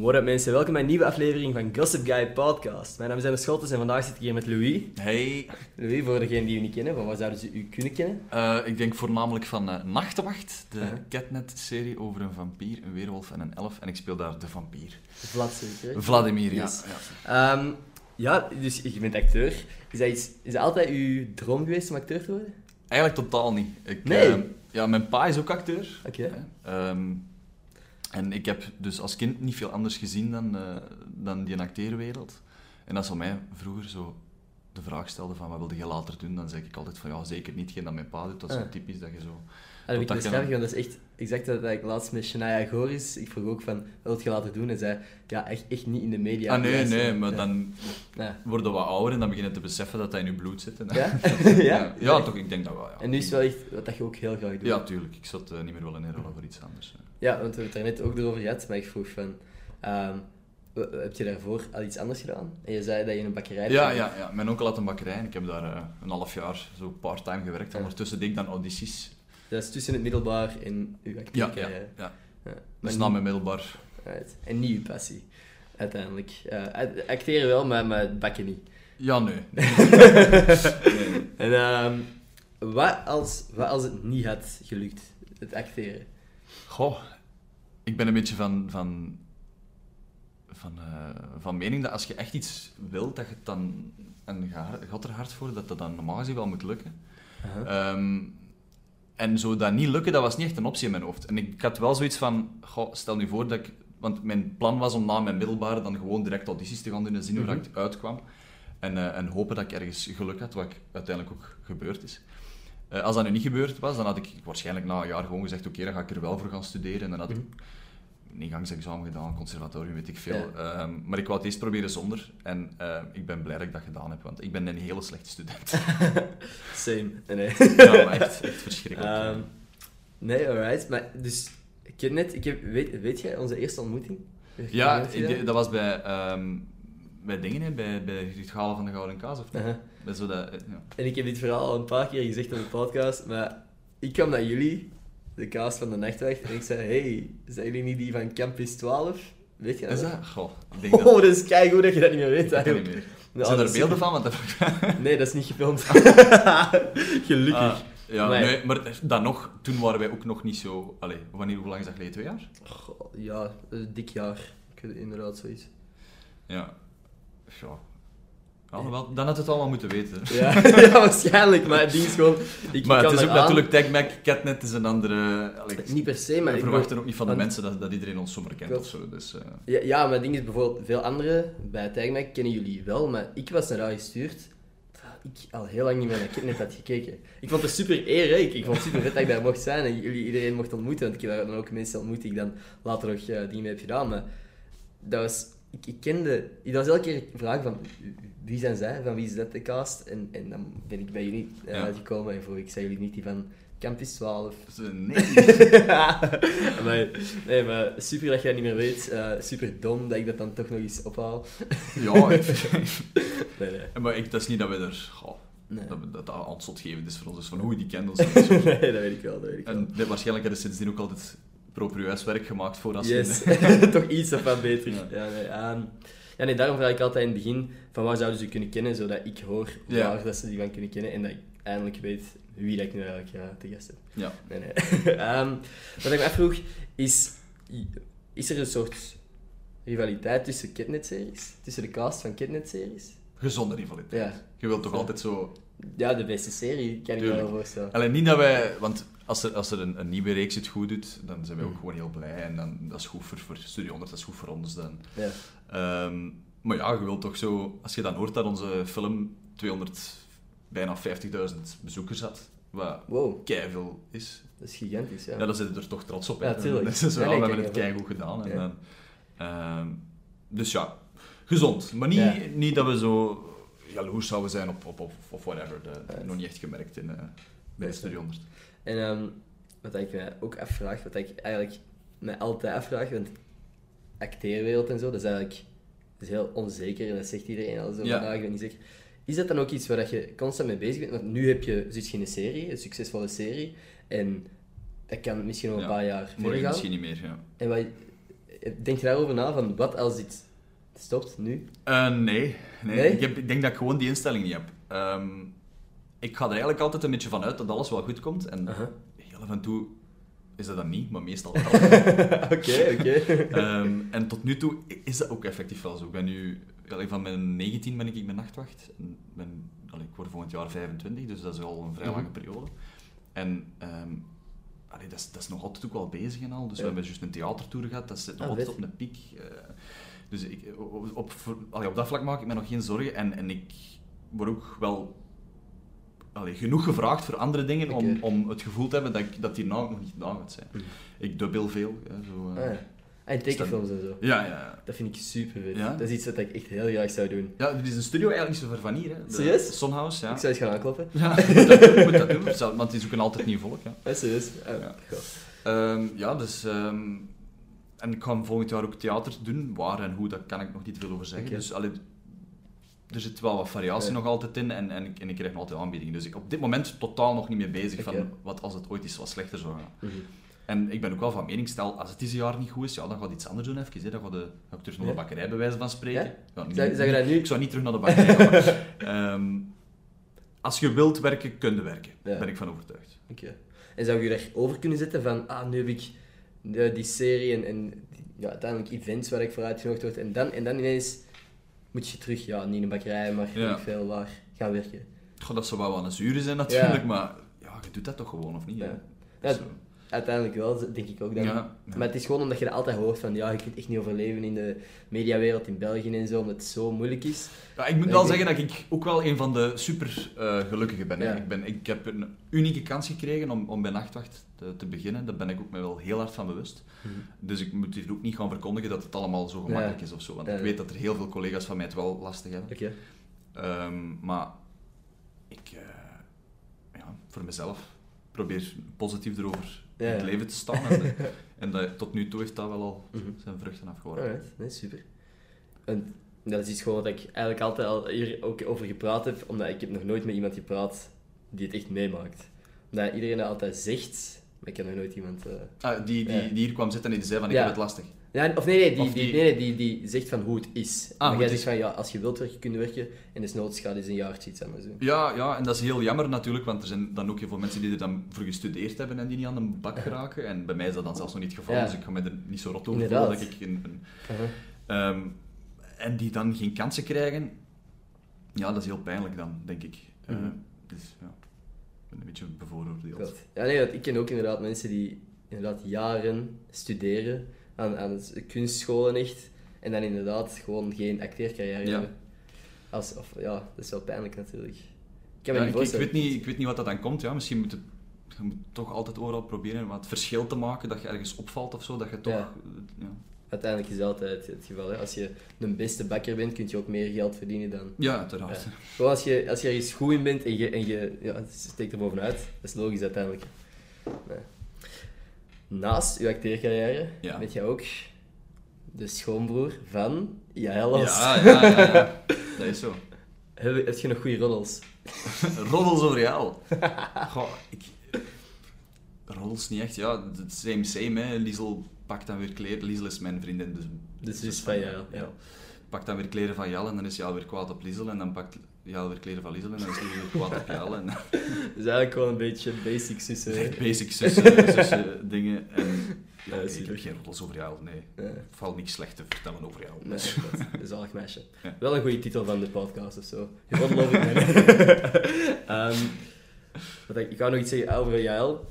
What up mensen, welkom bij een nieuwe aflevering van Gossip Guy Podcast. Mijn naam is Emma Scholtes en vandaag zit ik hier met Louis. Hey, Louis, voor degenen die u niet kennen, van waar zouden ze u kunnen kennen? eh, ik denk voornamelijk van eh, Nachtwacht, de Uh-huh. Catnet-serie over een vampier, een weerwolf en een elf. En ik speel daar de vampier. Vlad zeker. Vladimir, ja. Yes. ja. Ehm, ja, dus je bent acteur. Is dat, iets, is dat altijd uw droom geweest om acteur te worden? Eigenlijk totaal niet. Ik, Nee? eh, ja, mijn pa is ook acteur. Oké. En ik heb dus als kind niet veel anders gezien dan, eh, dan die acteerwereld. En als ze mij vroeger zo de vraag stelde van wat wilde je later doen, dan zeg ik altijd van ja, zeker niet geen dat mijn pa doet. Dat is Ah. zo typisch dat je zo... Ah, dat vind ik dat dus grappig, want dat is echt exact wat ik laatst met Shania Goris... Ik vroeg ook van, wat wil je laten doen? En zei, ja, echt, echt niet in de media. ah nee, nee, maar Ja. dan Ja. worden we wat ouder en dan beginnen te beseffen dat dat in je bloed zit. En, Ja? ja, ja? ja, toch, ik denk dat wel. Ja. En nu is het wel echt wat dat je ook heel graag doet. Ja, tuurlijk. Ik zat eh, niet meer willen inrollen voor iets anders. hè. Ja, want we hebben het er net ook erover gehad, maar ik vroeg van... ehm, heb je daarvoor al iets anders gedaan? En je zei dat je in een bakkerij Ja, ja, ja, mijn onkel had een bakkerij en ik heb daar eh, een half jaar zo part-time gewerkt. Ja. Ondertussen deed ik dan audities. Dat is tussen het middelbaar en uw Ja, acteercarrière. ja, ja. Ja. Dus na mijn middelbaar. Right. En niet uw passie, uiteindelijk. Eh, acteren wel, maar, maar het bakken niet. Ja, nee. Nee. En ehm, wat, als, wat als het niet had gelukt, het acteren? Goh, ik ben een beetje van, van, van, eh, van mening dat als je echt iets wilt, dat je het dan, en gaat er hard voor, dat dat dan normaal gezien wel moet lukken. Ehm, en zo dat niet lukken, dat was niet echt een optie in mijn hoofd. En ik, ik had wel zoiets van, goh, stel nu voor dat ik... Want mijn plan was om na mijn middelbare dan gewoon direct audities te gaan doen en zien hoe Mhm. dat ik uitkwam. En, eh, en hopen dat ik ergens geluk had, wat ik- uiteindelijk ook gebeurd is. Eh, als dat nu niet gebeurd was, dan had ik waarschijnlijk na een jaar gewoon gezegd, oké, dan ga ik er wel voor gaan studeren. En dan had ik Mhm. een ingangsexamen gedaan, conservatorium, weet ik veel. Ehm, maar ik wou het eerst proberen zonder. En eh, ik ben blij dat ik dat gedaan heb, want ik ben een hele slechte student. Same. Nee, ja, maar echt, echt verschrikkelijk. Ehm, nee, alright. Maar dus, ik heb net, ik heb, weet, weet jij onze eerste ontmoeting? Ja, dat was bij, ehm, bij dingen, hè, bij, bij het Galen van de Gouden Kaas. Of niet? Zo dat, eh, ja. En ik heb dit verhaal al een paar keer gezegd op de podcast, maar ik kwam naar jullie, de kaas van de nachtwacht, en ik zei, hey, zijn jullie niet die van Campus 12? Weet je Is dat? dat? Goh, ik denk dat... Oh, dat is keigoed dat je dat niet meer weet, eigenlijk. niet meer. Ja, Zijn dat er beelden van? Want dat... Nee, dat is niet gefilmd. Gelukkig. Ah, ja, Nee. nee, maar dan nog, toen waren wij ook nog niet zo... Allee, wanneer, hoe lang is dat geleden? Twee jaar? Goh, ja, een dik jaar. Ik inderdaad zoiets. Ja. Ja. Ja, wel, dan had het allemaal moeten weten. Ja, ja waarschijnlijk, maar het ding is gewoon... Ik maar het is ook natuurlijk Tech Mac, Catnet is een andere... Allee, Niet per se, maar... we ik verwachten bedoel- ook niet van de want- mensen dat, dat iedereen ons zomaar kent of zo. Dus, eh, Ja, ja, maar het ding is bijvoorbeeld, veel anderen bij Tagmac kennen jullie wel, maar ik was naar daar gestuurd ik al heel lang niet meer naar Kidnet had gekeken. Ik vond het super eer, hè. ik, ik vond het super vet dat ik daar mocht zijn en jullie iedereen mocht ontmoeten, want ik heb daar dan ook mensen ontmoet die ik dan later nog eh, dingen mee heb gedaan, maar dat was... Ik, ik kende... Dat was elke keer een vraag van, wie zijn zij, van wie is dat de cast? En, en dan ben ik bij jullie Ja. uitgekomen en vroeg ik, zijn jullie niet die van Campus 12? dus, eh, nee. maar, nee, maar super dat jij niet meer weet. eh, super dom dat ik dat dan toch nog eens ophaal. ja, ik- Nee, nee. maar ik, dat is niet dat we er... goh, Nee. dat, dat dat aanstotgevend is voor ons. Dus van hoe je die kent. ons. nee, dat weet ik wel, dat weet ik wel. en dit- waarschijnlijk hebben ze sindsdien ook altijd proper huiswerk gemaakt voor als Yes, je... toch iets wat beter. Ja. Ja. nee, ehm, ja, nee, daarom vraag ik altijd in het begin van waar zouden ze kunnen kennen, zodat ik hoor Ja. waar dat ze die van kunnen kennen en dat ik eindelijk weet wie dat ik nu eigenlijk eh, te gast heb. Ja. Nee, nee. Ehm, wat ik me afvroeg is, is er een soort rivaliteit tussen Kidnet-series? Tussen de cast van Kidnet-series? Gezonde rivaliteit. Ja. Je wilt toch altijd zo... Ja, de beste serie, kan ik me wel voorstellen. Alleen niet dat wij... Want als er, als er een, een nieuwe reeks het goed doet, dan zijn wij ook Mm. gewoon heel blij. En dan, dat is goed voor, voor Studio 100, dat is goed voor ons. Dan. Ja. Ehm, maar ja, je wilt toch zo... Als je dan hoort dat onze film 200, bijna 50.000 bezoekers had, wat Wow, keiveel is, dat is gigantisch, ja. ja, dan zit je er toch trots op. Ja, tuurlijk. Dat is nee, we hebben het keigoed gedaan. En dan, ehm, dus ja, gezond. Maar niet, niet dat we zo jaloers zouden zijn op, op, op of whatever. Dat nog niet echt gemerkt in, eh, bij. Studio 100. En ehm, wat ik me ook afvraag, wat ik eigenlijk me altijd afvraag, want acteerwereld en zo, dat is eigenlijk dat is heel onzeker en dat zegt iedereen al zo Ja. vandaag, ik ben niet zeker. Is dat dan ook iets waar dat je constant mee bezig bent? Want nu heb je, zit je in een serie, een succesvolle serie, en dat kan misschien nog een Ja. paar jaar verder gaan. misschien niet meer, ja. En wat, Denk je daarover na, van wat als dit stopt, nu? Eh, nee. nee. Nee? Ik, heb, ik denk dat ik gewoon die instelling niet heb. Ehm, ik ga er eigenlijk altijd een beetje van uit dat alles wel goed komt. En Aha. heel af en toe is dat dan niet, maar meestal wel. Oké, oké. Ehm, en tot nu toe is dat ook effectief wel zo. Ik ben nu, van mijn 19 ben ik, ik ben nachtwacht. En ben, allee, ik word volgend jaar 25, dus dat is al een vrij Mhm. lange periode. En ehm, allee, dat, is, dat is nog altijd ook wel bezig en al. Dus Ja. we hebben juist een theatertour gehad, dat zit nog Ah, altijd op een piek. eh. dus ik, op, op, voor- allee, op dat vlak maak ik me nog geen zorgen. En, en ik word ook wel allee, genoeg gevraagd voor andere dingen om, om het gevoel te hebben dat, ik, dat hierna ook nog niet gedaan gaat zijn. Mhm. Ik dub heel veel. Hè, zo, eh. Ah, ja. Ah, en tekenfilms en zo. Ja, ja, ja. Dat vind ik super vet. Ja? Dat is iets wat ik echt heel graag zou doen. Ja, dit is een studio eigenlijk niet zo ver van hier. Hè. Serieus? Sonhouse, ja. Ik zou eens gaan aankloppen. Ja, dat moet dat doen, want die zoeken altijd nieuw volk. Ja, Ja, serieus. Ah, Ja. goh. Ehm, ja dus... ehm, en ik ga volgend jaar ook theater doen. Waar en hoe, daar kan ik nog niet veel over zeggen. Dus allee, er zit wel wat variatie nog altijd in en, en, ik, en ik krijg nog altijd aanbiedingen. Dus ik op dit moment totaal nog niet mee bezig van wat als het ooit eens wat slechter zou gaan. Mhm. En ik ben ook wel van mening, stel, als het deze jaar niet goed is, ja, dan gaat iets anders doen even. Hè. Dan ga, de, ga ik terug naar de bakkerij bij wijze van spreken. Ja? Ja, niet- Zeg, zeg je dat nu? Ik zou niet terug naar de bakkerij gaan. maar, ehm, als je wilt werken, kun je werken. Ja. Daar ben ik van overtuigd. Oké. En zou je daarover kunnen zetten van, ah, nu heb ik de, die serie en, ja, uiteindelijk events waar ik voor uitgenodigd word en dan, en dan ineens moet je terug, ja, niet in een bakkerij, maar Ja. weet ik veel waar, gaan werken. Goh, dat zou wel wat een zure zijn natuurlijk, maar ja, je doet dat toch gewoon, of niet? Ja, Uiteindelijk wel, denk ik ook dan. ja, ja. Maar het is gewoon omdat je dat altijd hoort van, ja, je kunt echt niet overleven in de mediawereld in België en zo, omdat het zo moeilijk is. Ja, ik moet wel denk- zeggen dat ik ook wel een van de super eh, gelukkigen ben. Ja. Ik, ben ik heb een unieke kans gekregen om, om bij Nachtwacht te, te beginnen. Daar ben ik ook me wel heel hard van bewust. Dus ik moet hier ook niet gaan verkondigen dat het allemaal zo gemakkelijk is of zo. Want ik weet dat er heel veel collega's van mij het wel lastig hebben. Ehm, maar ik, eh, ja, voor mezelf, probeer positief erover in het leven te staan. En, dat, tot nu toe heeft dat wel al Mhm. zijn vruchten afgeworpen. Alright, nee, super. En dat is iets gewoon wat ik eigenlijk altijd al hier ook over gepraat heb, omdat ik heb nog nooit met iemand gepraat die het echt meemaakt. Omdat iedereen dat altijd zegt, maar ik heb nog nooit iemand... eh, Ah, die, die, die hier kwam zitten en die zei van, ik heb het lastig. Ja, of nee, nee, die, Of die, die- nee, nee, die, die zegt van hoe het is. Ah, maar jij zegt van, ja, als je wilt werken, kun je werken, en desnoods gaat eens een jaartje iets anders doen. Ja, ja, en dat is heel jammer natuurlijk, want er zijn dan ook heel veel mensen die er dan voor gestudeerd hebben en die niet aan een bak geraken. En bij mij is dat dan zelfs nog niet het geval, Ja. dus ik ga me er niet zo rot over voelen dat ik Aha. Ehm, en die dan geen kansen krijgen, ja, dat is heel pijnlijk dan, denk ik. Eh, Mhm. dus ja, ik ben een beetje bevooroordeeld. Ja, nee, ik ken ook inderdaad mensen die inderdaad jaren studeren aan, aan kunstscholen echt, en dan inderdaad gewoon geen acteercarrière Ja. hebben. Als, of, ja, dat is wel pijnlijk natuurlijk. Ik Ja, ik, weet niet, ik weet niet wat dat dan komt. Ja. Misschien moet het, je moet toch altijd overal proberen wat verschil te maken, dat je ergens opvalt of zo, dat je toch... Ja. Ja, Uiteindelijk is dat altijd het geval. Hè. Als je de beste bakker bent, kun je ook meer geld verdienen dan... ja uiteraard. Ja. Gewoon als je, als je ergens goed in bent en je, en je ja, steekt er bovenuit, dat is logisch uiteindelijk. Naast je acteercarrière Ja. ben jij ook de schoonbroer van Jael Los. Ja, ja, ja, ja. Dat is zo. Heb, heb je nog goede roddels? Roddels over jou. Goh, ik... Roddels niet echt, ja. het Same, same, hè. Liesel pakt dan weer kleren. Liesel is mijn vriendin, dus... Dus is van Jael, ja. Pakt dan weer kleren van Jal en dan is Jal weer kwaad op Liesel. En dan pakt Jal weer kleren van Liesel en dan is Liesel weer kwaad op Jal. En Dus eigenlijk gewoon een beetje basic zussen. hè. basic zussen dingen. En ja, Ja, nee, ik heb geen roddels over jou, nee. Nee. Er valt niks slecht te vertellen over jou. Nee, Dus- dat is zalig meisje. Ja. Wel een goede titel van de podcast of zo. Je roddel over mij. Ehm, wat ik, ik wou nog iets zeggen over Jael.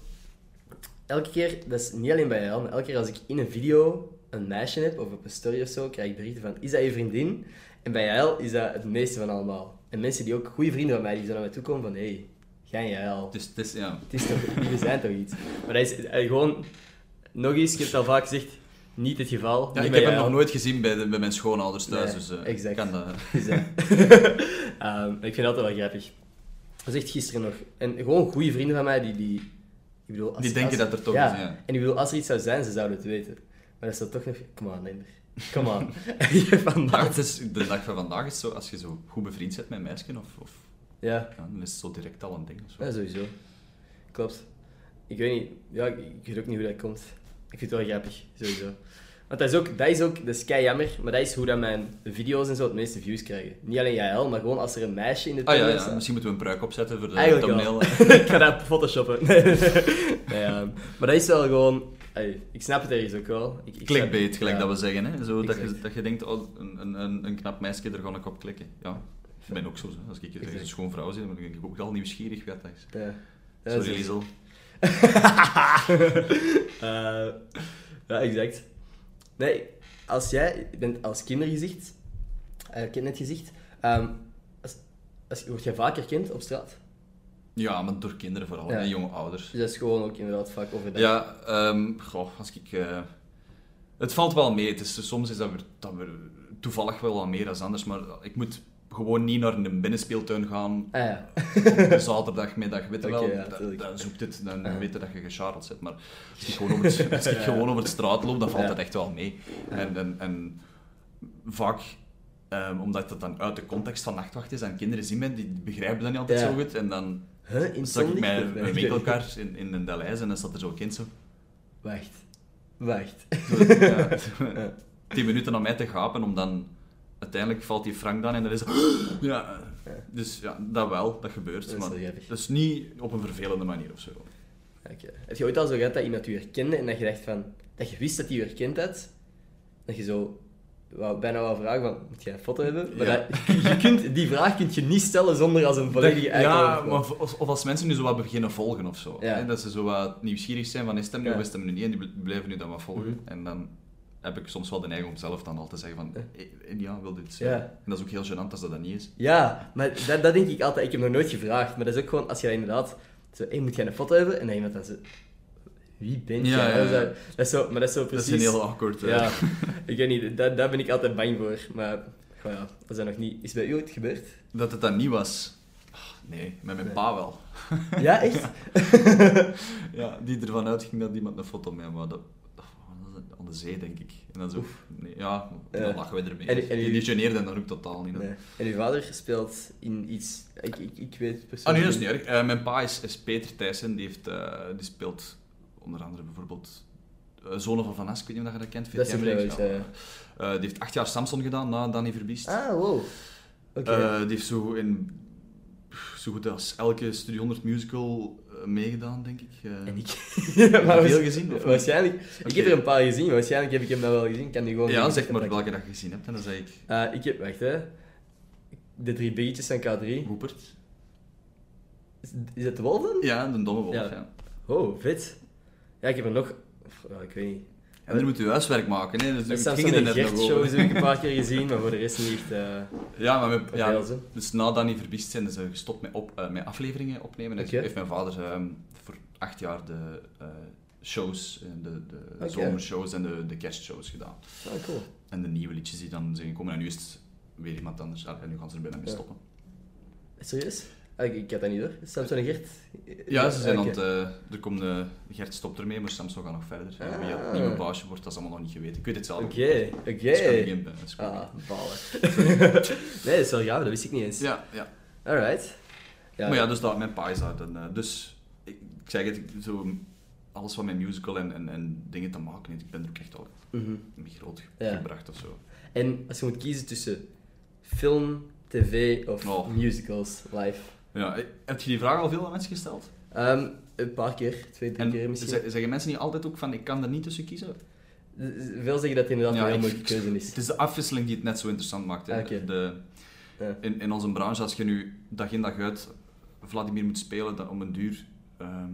Elke keer, dat is niet alleen bij Jael, maar elke keer als ik in een video een meisje heb, of op een story of zo, krijg ik berichten van, is dat je vriendin? En bij Jael is dat het meeste van allemaal. En mensen die ook goede vrienden van mij, die zo naar mij toe komen van, hé, hey, ga je Jael? Dus het is, ja... Het is toch, jullie zijn toch iets? Maar dat is eh, gewoon, nog eens, ik heb het al vaak gezegd, niet het geval. Ja, ik heb hem nog nooit gezien bij, de, bij mijn schoonouders thuis, Nee, dus exact. ik kan dat... Dus, eh, ehm, ik vind het altijd wel grappig. Dat was echt gisteren nog. En gewoon goede vrienden van mij die... die ik bedoel, als, Die denken als- dat er toch ja. is, ja. En ik bedoel, als er iets zou zijn, ze zouden het weten. Maar dat is toch nog... Come on, Ender. Come on. Ja, Vandaag... het is, de dag van vandaag is zo, als je zo goed bevriend bent met een meisje, of, of, Ja, ja, dan is het zo direct al een ding. Of zo. ja, sowieso. Klopt. Ik weet niet... Ja, ik, ik weet ook niet hoe dat komt. Ik vind het wel grappig, sowieso. Want dat is ook, dat is ook, dat is kei jammer, maar dat is hoe dat mijn video's en zo het meeste views krijgen. Niet alleen JL, maar gewoon als er een meisje in de Ah ja, thumbnail ja, staat. misschien moeten we een pruik opzetten voor de Eigenlijk thumbnail. ik ga dat photoshoppen. Nee, ja. Maar dat is wel gewoon... ey, ik snap het ergens ook wel. Ik, ik Clickbait, snap- gelijk ja. dat we zeggen. Hè? Zo dat, je, dat je denkt, oh, een, een, een, een knap meisje, daar ga ik op klikken. Ja, ik ben ook zo. hè. Als ik een Exact. schoon vrouw zie, dan ben ik ook al nieuwsgierig wat dat is. Ja. Ja, Sorry, zo. Liesel. Eh, ja, exact. Nee, als jij bent als kindergezicht, uh, kindnetgezicht, ehm als, als, word jij vaak herkend op straat? Ja, maar door kinderen vooral, Ja. hè, jonge ouders. Dus dat is gewoon ook inderdaad vaak overdag. Ja, ehm, goh, als ik... eh, het valt wel mee. Het is, soms is dat weer, dat weer toevallig wel wat meer dan anders, maar ik moet gewoon niet naar een binnenspeeltuin gaan Ah ja. op de zaterdagmiddag. Weet je wel, ja, dan- zoekt het, dan Ja. weet je dat je gescharreld zit. Maar als ik gewoon over het, als ik Ja. gewoon over de straat loop, dan valt Ja. dat echt wel mee. En, en, en vaak... ehm, omdat dat dan uit de context van nachtwacht is en kinderen zien mij, die begrijpen dat niet altijd Ja. zo goed. En dan Huh? In zag ik Of- mijn winkelkar in, in een Delijs en dan zat er zo'n kind zo. Wacht. Wacht. zo ja, Ja. tien minuten aan mij te gapen om dan... Uiteindelijk valt die Frank dan en dan is het... Ja, Ja. dus ja, dat wel, dat gebeurt. Dat is maar dat is niet op een vervelende manier of zo. Oké. Heb je ooit al zo gehad dat iemand je herkende en dat je dacht van... Dat je wist dat hij je herkend had? Dat je zo... wou- bijna wou vragen van... Moet jij een foto hebben? Maar Ja. dat, je kunt, die vraag kun je niet stellen zonder als een volledige eikel ja, maar of, of als mensen nu zo wat beginnen volgen of zo. Ja. Hè, dat ze zo wat nieuwsgierig zijn van is het hem nu Ja. of is het hem nu niet en die bl- blijven nu dan wat volgen. Mhm. En dan heb ik soms wel de neiging om zelf dan al te zeggen van Ja. eh, ja, wil dit Ja. En dat is ook heel gênant als dat dat niet is. Ja, maar dat, dat denk ik altijd. Ik heb nog nooit gevraagd, maar dat is ook gewoon als je dat inderdaad... Zo, hey, moet jij een foto hebben? En dan iemand dan zo... Wie ben Ja, jij? ja, ja. Dat, is, dat is zo, maar dat is zo Dat precies... is een heel awkward. eh. Ja, ik weet niet. Daar, daar ben ik altijd bang voor. Maar goh, ja, dat is nog niet... Is bij u ooit gebeurd? Dat het dan niet was. Ah, nee, met mijn Nee. pa wel. Ja, echt? Ja, die ervan uitging dat iemand een foto met hem wou. Dat, dat was aan de zee, denk ik. En dan zo, nee, ja, dan lachen we ermee. En- en die u- die geneerde dan ook totaal niet. Nee. En uw vader speelt in iets... Ik, ik, ik weet Ah persoonlijk... nee, dat is niet erg. Eh, mijn pa is, is Peter Thijssen, die, heeft, eh, die speelt onder andere bijvoorbeeld uh, Zonen van Van As, ik weet niet of je dat kent. Dat is VTM-reeks. wel eens, Eh, die heeft acht jaar Samson gedaan na Danny Verbiest. Ah, wow. Oké. Eh, die heeft zo in zo goed als elke Studio 100 musical eh, meegedaan, denk ik. Eh, en ik... heb je veel gezien? Of? Waarschijnlijk. Ik heb er een paar gezien. Waarschijnlijk heb ik hem dat wel gezien. Kan die gewoon... Ja, zeg maar welke dat je gezien hebt. En dan zeg ik Eh, ik heb... Wacht, hè. De drie biggetjes van K3. Hoepert. Is, is het de wolf dan? Ja, de domme wolf, Ja. ja. Oh, vet. Ja, ik heb er nog... Ja, ik weet niet. En dan moet je huiswerk maken, hè. Dus Samson ging er net nog over. heb ik een paar keer gezien, maar voor de rest niet echt... eh Ja, maar met, ja. ja, dus na Danny Verbiest zijn ze gestopt met, op, eh, met afleveringen opnemen. En Oké. heeft mijn vader ehm, voor acht jaar de eh, shows, eh, de, de zomershows en de, de kerstshows gedaan. Ah, cool. En de nieuwe liedjes die dan zijn gekomen. En nu is het weer iemand anders. Ah, En nu gaan ze er bijna mee Ja. stoppen. Serieus? Ah, ik, ik had dat niet hoor. Samson en Gert? Ja, ze zijn Ah, aan het... eh, er komt, eh, Gert stopt ermee, maar Samson gaat nog verder. En Wie het Ah. nieuwe baasje wordt, dat is allemaal nog niet geweten. Ik weet het zelf ook Oké, niet. oké. Eh, is koningin. Ah, balen. nee, dat is wel gaaf, dat wist ik niet eens. Ja, ja. Alright. Ja, Maar ja, dus dat, mijn pa is dan, eh, dus ik, ik zeg het, zo, alles wat met musical en, en, en dingen te maken heeft, ik ben er ook echt al Mhm. mee groot Ja. gebracht of zo. En als je moet kiezen tussen film, tv of Oh. musicals live? Ja, eh, heb je die vraag al veel aan mensen gesteld? Ehm, een paar keer, twee, drie En keer misschien. zeg- zeggen mensen niet altijd ook van, ik kan er niet tussen kiezen? Veel zeggen dat het inderdaad Ja, een heel moeilijke keuze is. Het is de afwisseling die het net zo interessant maakt. Hè. Ah. De, Ja. in, in onze branche, als je nu dag in dag uit Vladimir moet spelen, dan om een duur ehm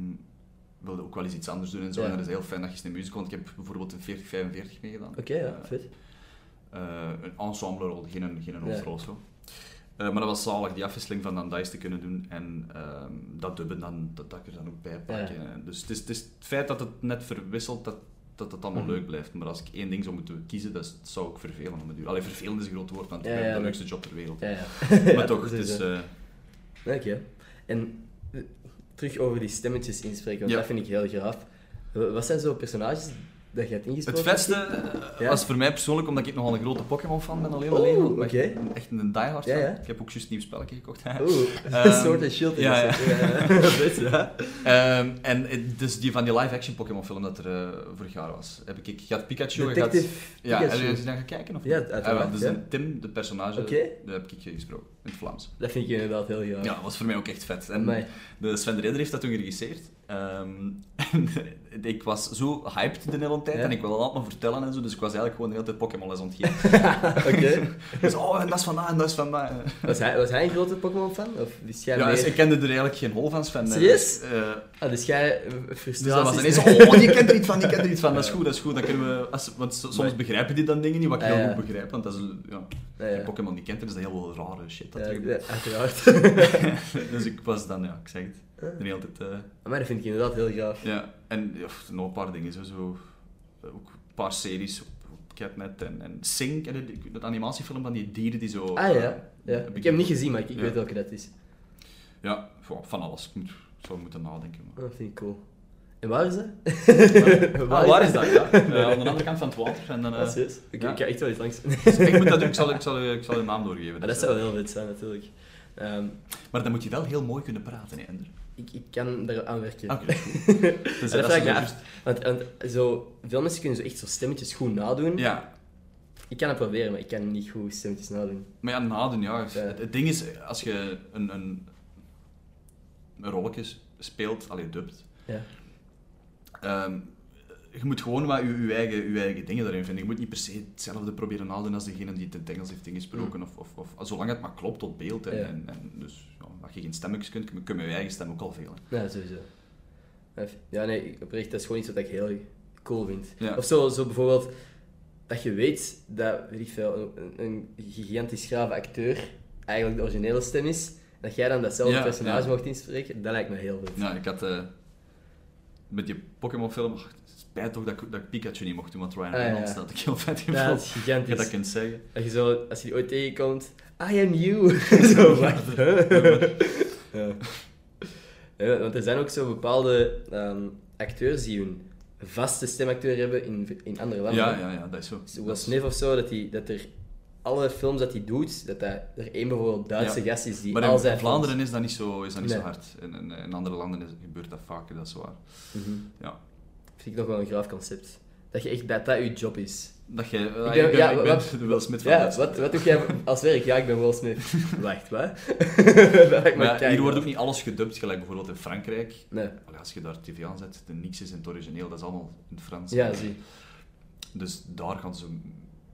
wil je ook wel eens iets anders doen en zo. Ja. En dat is heel fijn dat je eens een musical, want ik heb bijvoorbeeld een 40-45 meegedaan. Oké, ja, Eh, vet. eh, een ensemblerol, geen, een- geen hoofdrol. Zo. Eh, maar dat was zalig, die afwisseling van dan dice te kunnen doen en ehm, dat dubben, dan, dat, dat ik er dan ook bij. En Dus het is, het is het feit dat het net verwisselt, dat, dat het allemaal Mhm. leuk blijft. Maar als ik één ding zou moeten kiezen, dat, zou ik vervelen om duur. Allee, vervelend is een groot woord, want Ja, is ja, de leukste job ter wereld. Ja, ja. Maar toch, het is, is... eh, eh, Oké. En eh, terug over die stemmetjes inspreken, want dat vind ik heel gaaf. Wa- Wat zijn zo personages dat je hebt? Het vetste eh, Ja? was voor mij persoonlijk, omdat ik nogal een grote Pokémon-fan ben, alleen maar Oh, oké. Echt- een diehard Ja, fan. ja. Ik heb ook juist een nieuw spelletje gekocht. Oeh, Ehm, Sword and Shield. ja, ja. Best, ja. Ehm, en dus die van die live-action Pokémon-film dat er eh, vorig jaar was, heb ik, ik had Pikachu, Detective Ja, Pikachu. heb je eens naar gekeken? Of Ja, uiteraard, Ah, dus een Tim, de personage, Oké. dat heb ik gesproken, in het Vlaams. Dat vind ik inderdaad heel graag. Ja, dat was voor mij ook echt vet. En Amai. de Sven de Ridder heeft dat toen geregisseerd. Ehm, ik was zo hyped de hele tijd Ja. en ik wilde altijd maar vertellen en zo, dus ik was eigenlijk gewoon de hele tijd Pokémon-les aan het geven. Oké. dus, oh, en dat is van dat en dat is van dat. Was hij, was hij een grote Pokémon-fan? Of is jij Ja, meer... dus ik kende er eigenlijk geen hol van, Sven. Serieus? Eh, Ah, dus jij eh, Dus frustraties... dat was ineens, oh, die kent er iets van, die kent er iets van. Dat is goed, dat is goed. Dat kunnen we, als, want so- soms Maar- begrijpen die dan dingen niet, wat ik Ah, heel ja. goed begrijp. Want dat is, ja, je Pokémon niet kent, is dat heel rare shit. Dat Ja, er uiteraard. dus ik was dan, ja, ik zeg het, de hele tijd... eh, maar dat vind ik inderdaad heel gaaf. ja, en ja, nog een paar dingen, zo, zo, eh, ook een paar series op, Catnet en, en je die- dat animatiefilm van die dieren die zo... Ah eh, ja. ja. heb Ik heb hem niet gezien, maar ik, ik Ja. weet welke dat is. Ja, van alles. Ik moet, zou moeten nadenken. Maar. Oh, dat vind ik cool. En waar is dat? Ah, waar is dat? Ja? Eh, aan de andere kant van het water. En dan, eh, Ah? Ik, ja. ik ga echt wel eens langs. ik, moet dat ik, zal, ik, zal, ik zal de naam doorgeven. Dat dus, zou eh, wel heel vet zijn, natuurlijk. Ehm, Maar dan moet je wel heel mooi kunnen praten, hè, Ender. Ik, ik kan er aan werken. Oké. Dus, dat is af. Want, want zo, veel mensen kunnen zo echt zo stemmetjes goed nadoen. Ja, Ik kan het proberen, maar ik kan niet goed stemmetjes nadoen. maar ja, nadoen, ja. Ja. Het, het ding is, als je een, een, een rolletje speelt, allee, dubt, Ja. ehm, je moet gewoon wat je, je, eigen, je eigen dingen daarin vinden. Je moet niet per se hetzelfde proberen nadoen als degene die het in het Engels heeft ingesproken. Of, of, of, zolang het maar klopt tot beeld. En, Ja. en, en dus, ja, als je geen stemmetjes kunt, kun je je eigen stem ook al veel. hè. Ja, sowieso. Ja, nee, oprecht, dat is gewoon iets wat ik heel cool vind. Ja. Of zo, zo bijvoorbeeld, dat je weet dat, weet ik veel, een, een gigantisch grave acteur eigenlijk de originele stem is, dat jij dan datzelfde Ja, personage mocht inspreken, dat lijkt me heel vet. Ja, ik had eh, met die Pokémon-film, spijt toch dat ik, dat ik Pikachu niet mocht doen, want Ryan Ah, ja. Reynolds dat ik heel vet Ja, gevoeld. dat is dat je gigantisch. dat kunt zeggen. Dat je zo, als je die ooit tegenkomt, I am you. zo, wacht. ja. Ja, want er zijn ook zo bepaalde ehm, acteurs die hun vaste stemacteur hebben in, in andere landen. Ja, ja, ja, dat is zo. Zoals is- Smith of zo, dat, die, dat er alle films dat hij doet, dat dat er één bijvoorbeeld Duitse Ja. gast is die Maar al in zijn Vlaanderen is dat niet zo, is dat niet Nee. zo hard. In, in, in andere landen is, gebeurt dat vaker, dat is waar. Mhm. Ja. Vind ik nog wel een graaf concept. Dat je echt, dat dat je job is. Dat ik ben- ik ben, ja, ik ben wat- de Will Smith van Ja, wat, wat doe jij als werk? Ja, ik ben Will Smith. Wacht, wat? Maar ja, hier wordt ook niet alles gedubt, gelijk bijvoorbeeld in Frankrijk. Nee. Allee, als je daar tv aanzet, de niks is in het origineel, dat is allemaal in het Frans. Ja, zie. Dus daar gaan ze,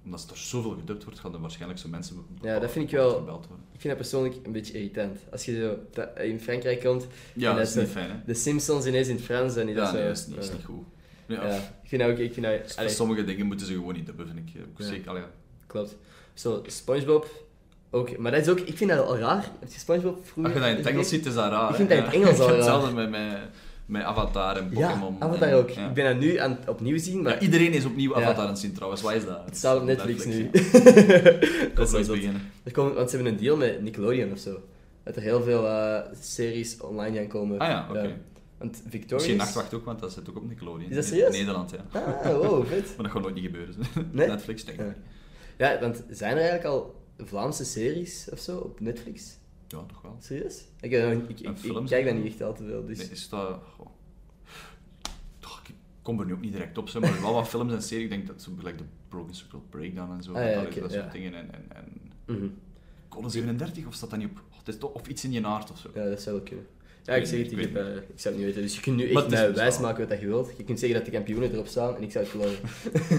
omdat er zoveel gedubt wordt, gaan er waarschijnlijk zo mensen Ja, dat vind ik wel-. Ik vind dat persoonlijk een beetje irritant. Als je zo in Frankrijk komt, Ja, En dat is niet fijn, hè? de Simpsons ineens in het Frans en Ja, dat nee, zo... dat is niet, is ja. niet goed. Ja, ik vind dat ook... Ik vind dat, allee, voor sommige dingen moeten ze gewoon niet dubben, vind ik. Zeker, allee, klopt. Zo, Spongebob... Ook, maar dat is ook... Ik vind dat al raar. Heb je Spongebob vroeger... Als je dat in het Engels ziet, is dat raar. Ik vind dat in het Engels al raar. Hetzelfde met, met, met Avatar en Pokémon. Ja, Avatar en- ook. ja. Ik ben dat nu aan het opnieuw zien, maar Ja, iedereen is opnieuw Ja. Avatar aan het zien trouwens. Wat is dat? het staat op Netflix, nu. ja. dat Ik is beginnen. Er komen, want ze hebben een deal met Nickelodeon of zo. Dat er heel veel eh, series online gaan komen. Ah ja, oké. Want Victorious... Misschien Nachtwacht ook, want dat zit ook op Nickelodeon. Is dat In serieus? Nederland, ja. Ah, wow, vet. Maar dat gaat nooit niet gebeuren. Nee? Netflix, denk ik. Ja. ja, want zijn er eigenlijk al Vlaamse series of zo op Netflix? Ja, toch wel. Serieus? Ik, ik, kijk ook? niet echt al te veel, dus... Nee, is dat... Toch, ik kom er nu ook niet direct op, zo, maar wel wat films en series. Ik denk dat zo gelijk de Broken Circle Breakdown en zo. Ah, ja, dat ja. soort dingen. En, en, en Mhm. Code 37, of staat dat niet op? Oh, het is toch, of iets in je naart of zo. Ja, dat zou wel kunnen. Ja, ik zeg het, ik, heb, eh, ik zou het niet weten. Dus je kunt nu echt mij wijsmaken wat je wilt. Je kunt zeggen dat de kampioenen erop staan en ik zou het geloven.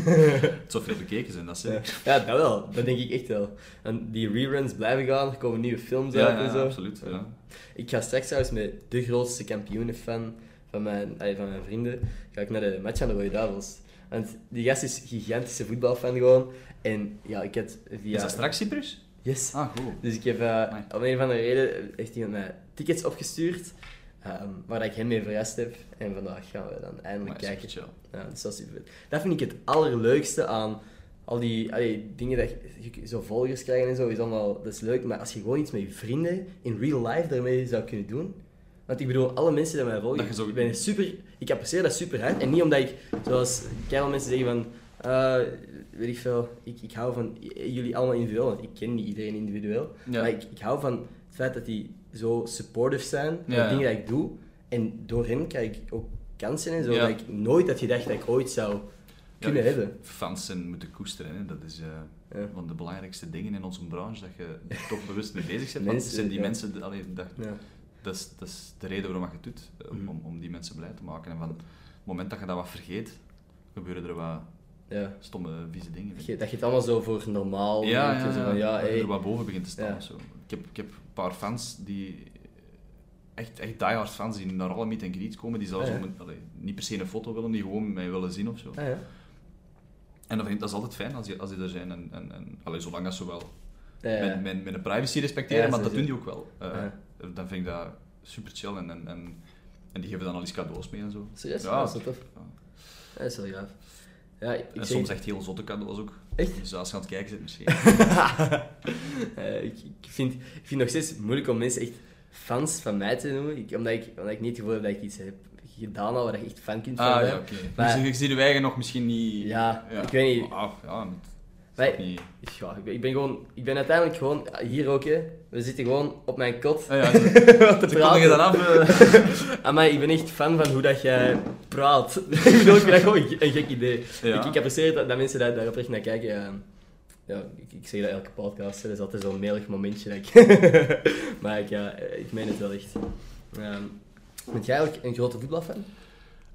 Het zou veel bekeken zijn, dat is Ja. dat wel. Dat denk ik echt wel. En die reruns blijven gaan, er komen nieuwe films Ja, uit ja, en zo. absoluut. Ja. Ik ga straks trouwens met de grootste kampioenenfan van mijn, van mijn vrienden, ga ik naar de match aan de Rode Duivels. Want die gast is een gigantische voetbalfan gewoon. En ja, ik had via... Is dat straks Cyprus? Yes. Ah, goed. Dus ik heb uh, om een of andere reden heeft hij mij tickets opgestuurd, ehm, waar ik hem mee verrast heb. En vandaag gaan we dan eindelijk kijken. Ja, dat is wel super vet. Dat vind ik het allerleukste aan al die dingen dat je, zo volgers krijgen en zo, is allemaal, dat is leuk. Maar als je gewoon iets met je vrienden in real life daarmee zou kunnen doen, Want ik bedoel, alle mensen die mij volgen, zo- ik ben super... Ik apprecieer dat super hard. En niet omdat ik, zoals veel mensen zeggen van... eh, weet ik veel, ik, ik hou van j- jullie allemaal individueel. Want ik ken niet iedereen individueel. Ja. Maar ik, ik hou van het feit dat die zo supportive zijn van de dingen die ik doe. En door hen krijg ik ook kansen en zo. Dat ik nooit had gedacht dat ik ooit zou kunnen hebben. Fans zijn moeten koesteren, hè. dat is Ja. een van de belangrijkste dingen in onze branche, dat je er toch bewust mee bezig bent. Want Mensen, zijn die ja. mensen, allee, dat, Ja. dat, is, dat is de reden waarom je het doet, eh, Mhm. om, om die mensen blij te maken. En van het moment dat je dat wat vergeet, gebeuren er wat Ja. stomme, vieze dingen. Dat je, dat je het allemaal zo voor normaal Ja, ja, zo van, ja, hey. er wat boven begint te staan zo. Ik heb, ik heb paar fans die echt, echt diehard fans die naar alle meet en greets komen, die zelfs Ah, ja. om een- allee, niet per se een foto willen, die gewoon mij willen zien of zo. Ah, ja. En dat, vind ik, dat is altijd fijn als die, als die er zijn. En, en, en allee, zolang dat ze wel mijn, mijn, mijn privacy respecteren, maar dat doen die ook wel. Eh, Dan vind ik dat super chill en, en, en, en die geven dan al eens cadeaus mee en zo. Serieus? Ja. Dat is tof. Ja. Dat is gaaf. Ja, ik, En zeg- soms echt heel zotte cadeaus ook. Echt? Dus als je aan het kijken zit misschien. Eh, ik, ik, vind, ik vind het nog steeds moeilijk om mensen echt fans van mij te noemen. Ik, omdat, ik, omdat ik niet het gevoel heb dat ik iets heb gedaan al waar je echt fan kunt van Ah ja, oké. Dus je ziet je eigen nog misschien niet... Ja, ik weet niet. Ah, ja, dat Maar- niet... Ja, ik ben, ik ben gewoon... Ik ben uiteindelijk gewoon... Hier ook, hè. We zitten gewoon op mijn kot. Ah, ja, wat te je dan af. eh. Amai, ik ben echt fan van hoe dat jij praat. ik bedoel, ik vind dat gewoon een een gek idee. Ja. Ik, ik apprecieer dat, dat mensen daar, daar oprecht naar kijken. Ja, ja ik, ik zeg dat elke podcast. Dat is altijd zo'n melig momentje. Dat ik maar ik, ja, ik meen het wel echt. Ehm bent jij eigenlijk een grote voetbalfan?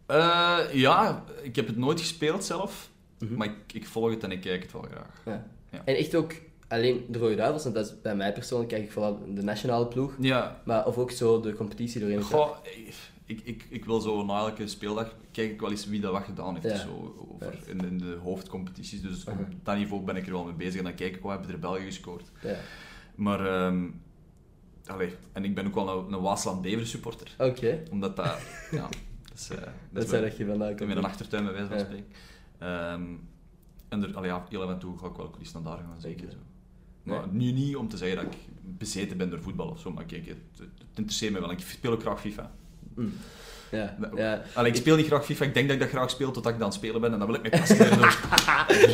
Eh, ja, ik heb het nooit gespeeld zelf. Mhm. Maar ik, ik volg het en ik kijk het wel graag. Ja. Ja. En echt ook alleen de Rode Duivels, want dat is bij mij persoonlijk kijk ik vooral de nationale ploeg. Ja, Maar of ook zo de competitie doorheen. Goh, ik, ik, ik wil zo na elke speeldag kijk ik wel eens wie dat wat gedaan heeft. Ja. Zo, over, in, in de hoofdcompetities. Dus op dat niveau ben ik er wel mee bezig. En dan kijk ik, wat hebben er België gescoord? Ja. Maar, ehm allee, en ik ben ook wel een, een Waasland-Bever supporter. Oké, Omdat dat, ja, dat is, eh, dat dat is dat je vandaan in komt. mijn achtertuin, bij wijze van Ja. spreken. Ehm, en er, allee, ja, heel af en toe ga ik wel eens naar daar gaan, zeker. Zo. Maar nu niet om te zeggen dat ik bezeten ben door voetbal of zo, maar kijk, het, het, het interesseert me wel. Ik speel ook graag FIFA. Mm. Ja, Dat ja. Allee, ik speel niet graag FIFA, ik denk dat ik dat graag speel totdat ik dan spelen ben en dan wil ik me passeren door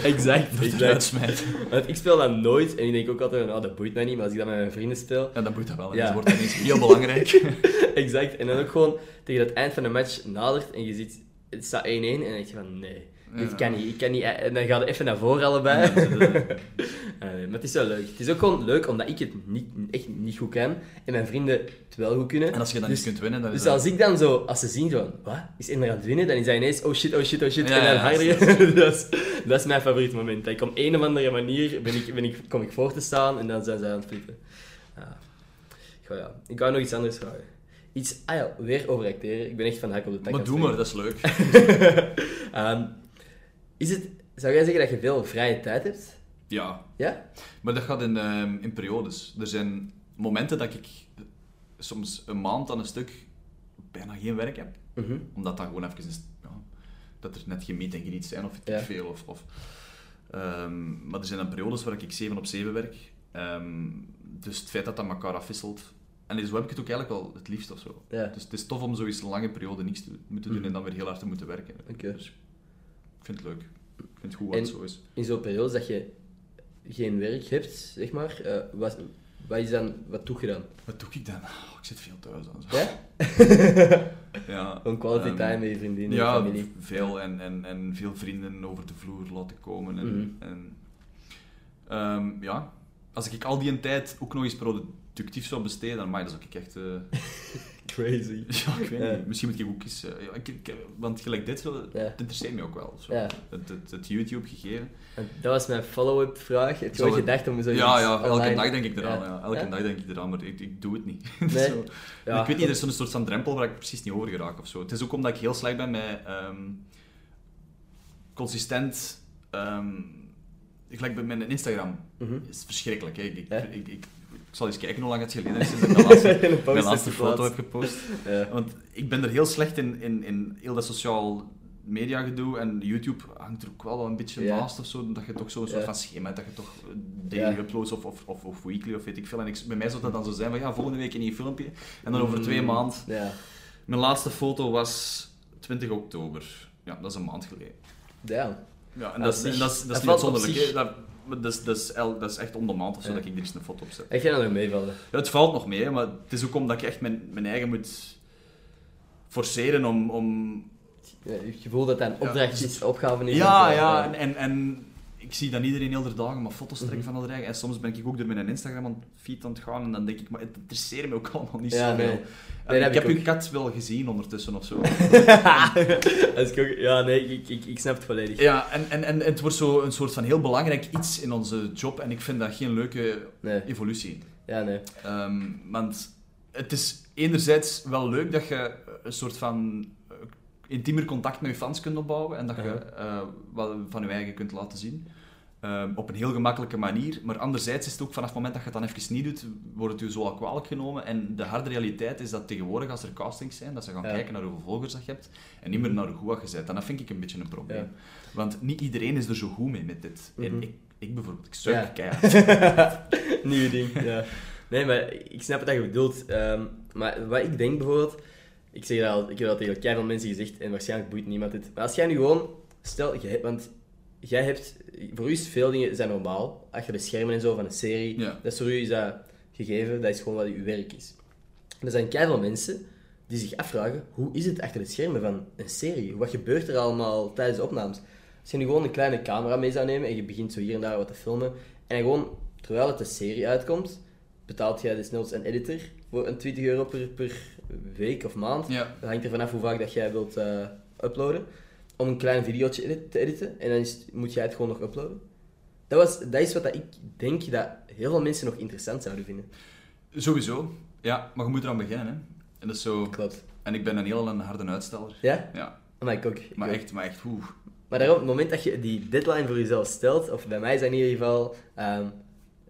exact. door exact. Want ik speel dat nooit en ik denk ook altijd, oh, dat boeit mij niet, maar als ik dat met mijn vrienden speel, En dan moet dat wel. Ja. dus wordt dat ineens heel belangrijk. exact. En dan ook gewoon tegen het eind van de match nadert en je ziet, het staat 1-1 en dan denk je van, nee, dit Ja. kan niet, ik kan niet. En dan gaat het even naar voren allebei. Nee, maar het is wel leuk. Het is ook gewoon leuk omdat ik het niet, echt niet goed kan en mijn vrienden het wel goed kunnen. En als je dan Dus- niet kunt winnen, dan is Dus als ik dan zo, als ze zien van, wat, is Ender aan het winnen? Dan is hij ineens, oh shit, oh shit, oh shit. Ja, en dan ja, harder. dat, is, dat is mijn favoriet moment. Ik op een of andere manier ben ik, ben ik, kom ik voor te staan en dan zijn zij aan het flippen. Ja. Goh, ja. Ik wou nog iets anders vragen. Iets, ah ja, weer over acteren. Ik ben echt van hak op de tak Maar doe maar, dat is leuk. springen. Is het, zou jij zeggen dat je veel vrije tijd hebt? Ja, Ja? Maar dat gaat in, ehm, in periodes. Er zijn momenten dat ik soms een maand aan een stuk bijna geen werk heb. Mhm. Omdat dan gewoon even is, ja, dat er net geen meet en greets zijn of Ja. veel. Of, of, ehm, maar er zijn dan periodes waar ik 7 op 7 werk. Ehm, dus het feit dat dat elkaar afwisselt. En zo heb ik het ook eigenlijk wel het liefst of zo. Ja. Dus het is tof om zoiets een lange periode niks te moeten doen Mhm. en dan weer heel hard te moeten werken. Oké. Dus ik vind het leuk. Ik vind het goed wat En- het zo is. In zo'n periode dat je geen werk hebt, zeg maar, eh, wat, wat, is dan, wat doe je dan? Wat doe ik dan? Oh, ik zit veel thuis aan. Zo. Ja? Ja, Gewoon quality time met je vriendinnen, Ja, familie. veel en, en, en veel vrienden over de vloer laten komen. En, Mhm. en, ehm, ja, als ik al die een tijd ook nog eens productief zou besteden, dan mag dat ook ik echt... eh, Crazy. ja, ik weet niet. Misschien moet ik ook eens... eh, ik, ik- want gelijk dit, zo, Ja. het interesseert me ook wel. Zo. Ja. Het, het, het YouTube gegeven. En Dat was mijn follow-up vraag. Het- gedacht om zoiets Ja, ja, elke online- dag denk ik eraan. Ja. Elke dag denk ik eraan, maar ik, ik doe het niet. Nee. Zo. Ik weet niet, er is zo'n soort van drempel waar ik precies niet over geraak of zo. Het is ook omdat ik heel slecht ben met ehm, consistent. ehm gelijk bij mijn Instagram Mhm. is verschrikkelijk. Hè. Ik, ik, ik, zal eens kijken hoe lang het geleden is sinds ik mijn laatste, mijn laatste foto heb gepost. Ja. Want ik ben er heel slecht in, in, in heel dat sociaal mediagedoe en YouTube hangt er ook wel een beetje Ja. naast of zo. Dat je toch zo'n soort van schema hebt, dat je toch daily uploads of, of, of, of weekly of weet ik veel. En ik, bij mij zou dat dan zo zijn van ja, volgende week een nieuw filmpje. En dan over twee Mm, maanden. Ja. Mijn laatste foto was 20 oktober. Ja, dat is een maand geleden. Ja. Ja, en Ja, dat, is, en dat, is, dat dat is niet uitzonderlijk. hè. Dat, dat, is, dat, is, dat echt om de maand of zo Ja. dat ik er eens een foto op zet. Ik ga er nog meevallen. Ja, het valt nog mee, maar het is ook omdat ik echt mijn, mijn eigen moet forceren om... om... Ja, het gevoel dat dat een opdracht is, opgave is. Ja, ja, en, en, en ik zie dat iedereen heel de dagen maar foto's trekken Mhm. van dat eigen. En soms ben ik ook door mijn Instagram aan het feed aan het gaan en dan denk ik, maar het interesseert me ook allemaal niet Ja, zo nee. veel. Nee, dat ik heb uw kat wel gezien ondertussen of zo. Ja, nee, ik, ik, ik snap het volledig. ja, en, en, en het wordt zo een soort van heel belangrijk iets in onze job en ik vind dat geen leuke Nee, evolutie. ja, nee. Ehm, want het is enerzijds wel leuk dat je een soort van intiemer contact met je fans kunt opbouwen en dat je eh, wat van je eigen kunt laten zien. Ehm, op een heel gemakkelijke manier. Maar anderzijds is het ook vanaf het moment dat je het dan even niet doet, wordt het je zo al kwalijk genomen. En de harde realiteit is dat tegenwoordig, als er castings zijn, dat ze gaan Ja. kijken naar hoeveel volgers dat je hebt en niet meer naar hoe goed je bent. En dat vind ik een beetje een probleem. Ja. Want niet iedereen is er zo goed mee met dit. Mhm. En ik, ik bijvoorbeeld, ik suik Ja. keihard. Nieuw ding, ja. Nee, maar ik snap wat je bedoelt. Ehm, maar wat ik denk bijvoorbeeld... Ik, zeg dat al, ik heb dat tegen keihard mensen gezegd en waarschijnlijk boeit niemand het. Maar als jij nu gewoon... Stel, want jij hebt... Voor u is veel dingen zijn normaal. Achter de schermen en zo van een serie. Ja. Dat is voor u is dat gegeven. Dat is gewoon wat uw werk is. En er zijn keihard mensen die zich afvragen... Hoe is het achter de schermen van een serie? Wat gebeurt er allemaal tijdens de opnames? Als je nu gewoon een kleine camera mee zou nemen en je begint zo hier en daar wat te filmen en gewoon, terwijl het de serie uitkomt, betaalt jij desnoods een editor voor een 20 euro per, per week of maand. Ja. Dat hangt er vanaf hoe vaak dat jij wilt eh, uploaden. Om een klein videootje edit- te editen. En dan is, moet jij het gewoon nog uploaden. Dat, was, dat is wat dat ik denk dat heel veel mensen nog interessant zouden vinden. Sowieso. Ja, maar je moet eraan beginnen, hè. En dat is zo... Klopt. En ik ben een heel een harde uitsteller. Ja? Ja, Maar ik ook. ik maar ook. echt, maar echt, oeh. Maar daarom, op het moment dat je die deadline voor jezelf stelt, of bij mij is in ieder geval, ehm,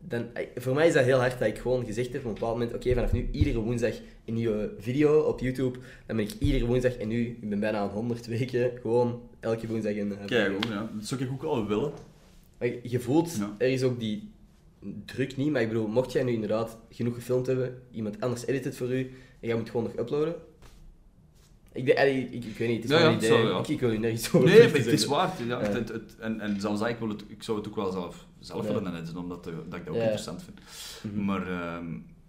dan, eh, voor mij is dat heel hard dat ik gewoon gezegd heb op een bepaald moment, oké, vanaf nu iedere woensdag een nieuwe video op YouTube, dan ben ik iedere woensdag, en nu, ik ben bijna aan 100 weken, gewoon elke woensdag een eh, Kijk, ja. Dat zou ik ook wel willen. Maar je voelt, Ja. er is ook die druk niet, maar ik bedoel, mocht jij nu inderdaad genoeg gefilmd hebben, iemand anders edit het voor u, en jij moet gewoon nog uploaden, ik, allee, ik, ik weet niet, het is Ja, idee, zo, ja. ik, ik wil u nergens over Nee, maar het is waar. Ja, het, het, en, en zelfs ik, wil het, ik zou het ook wel zelf, zelf willen editen, omdat eh, dat ik dat ook interessant vind. Mhm. Maar ehm,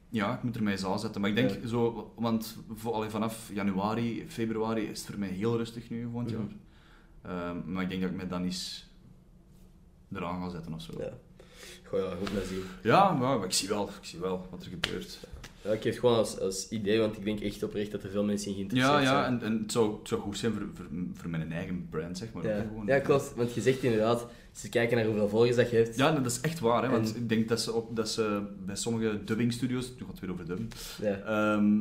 ja, ik moet er mij eens aanzetten. Maar ik denk zo, want vo- allee, vanaf januari, februari is het voor mij heel rustig nu volgend Mhm. jaar. Ehm, maar ik denk dat ik mij dan eens eraan ga zetten of zo. Ja. Goh, ja, goed naar zien. Ja, maar ik zie wel, ik zie wel wat er gebeurt. Ja, ik heb het gewoon als, als idee, want ik denk echt oprecht dat er veel mensen in geïnteresseerd Ja, ja zijn. en, en het, zou, het zou goed zijn voor, voor, voor mijn eigen brand, zeg maar. ja. ja, klopt. Want je zegt inderdaad, ze kijken naar hoeveel volgers dat je hebt. Ja, dat is echt waar, hè, want ik denk dat ze, op, dat ze bij sommige dubbingstudios, nu gaat het weer over dubben, Ja. ehm,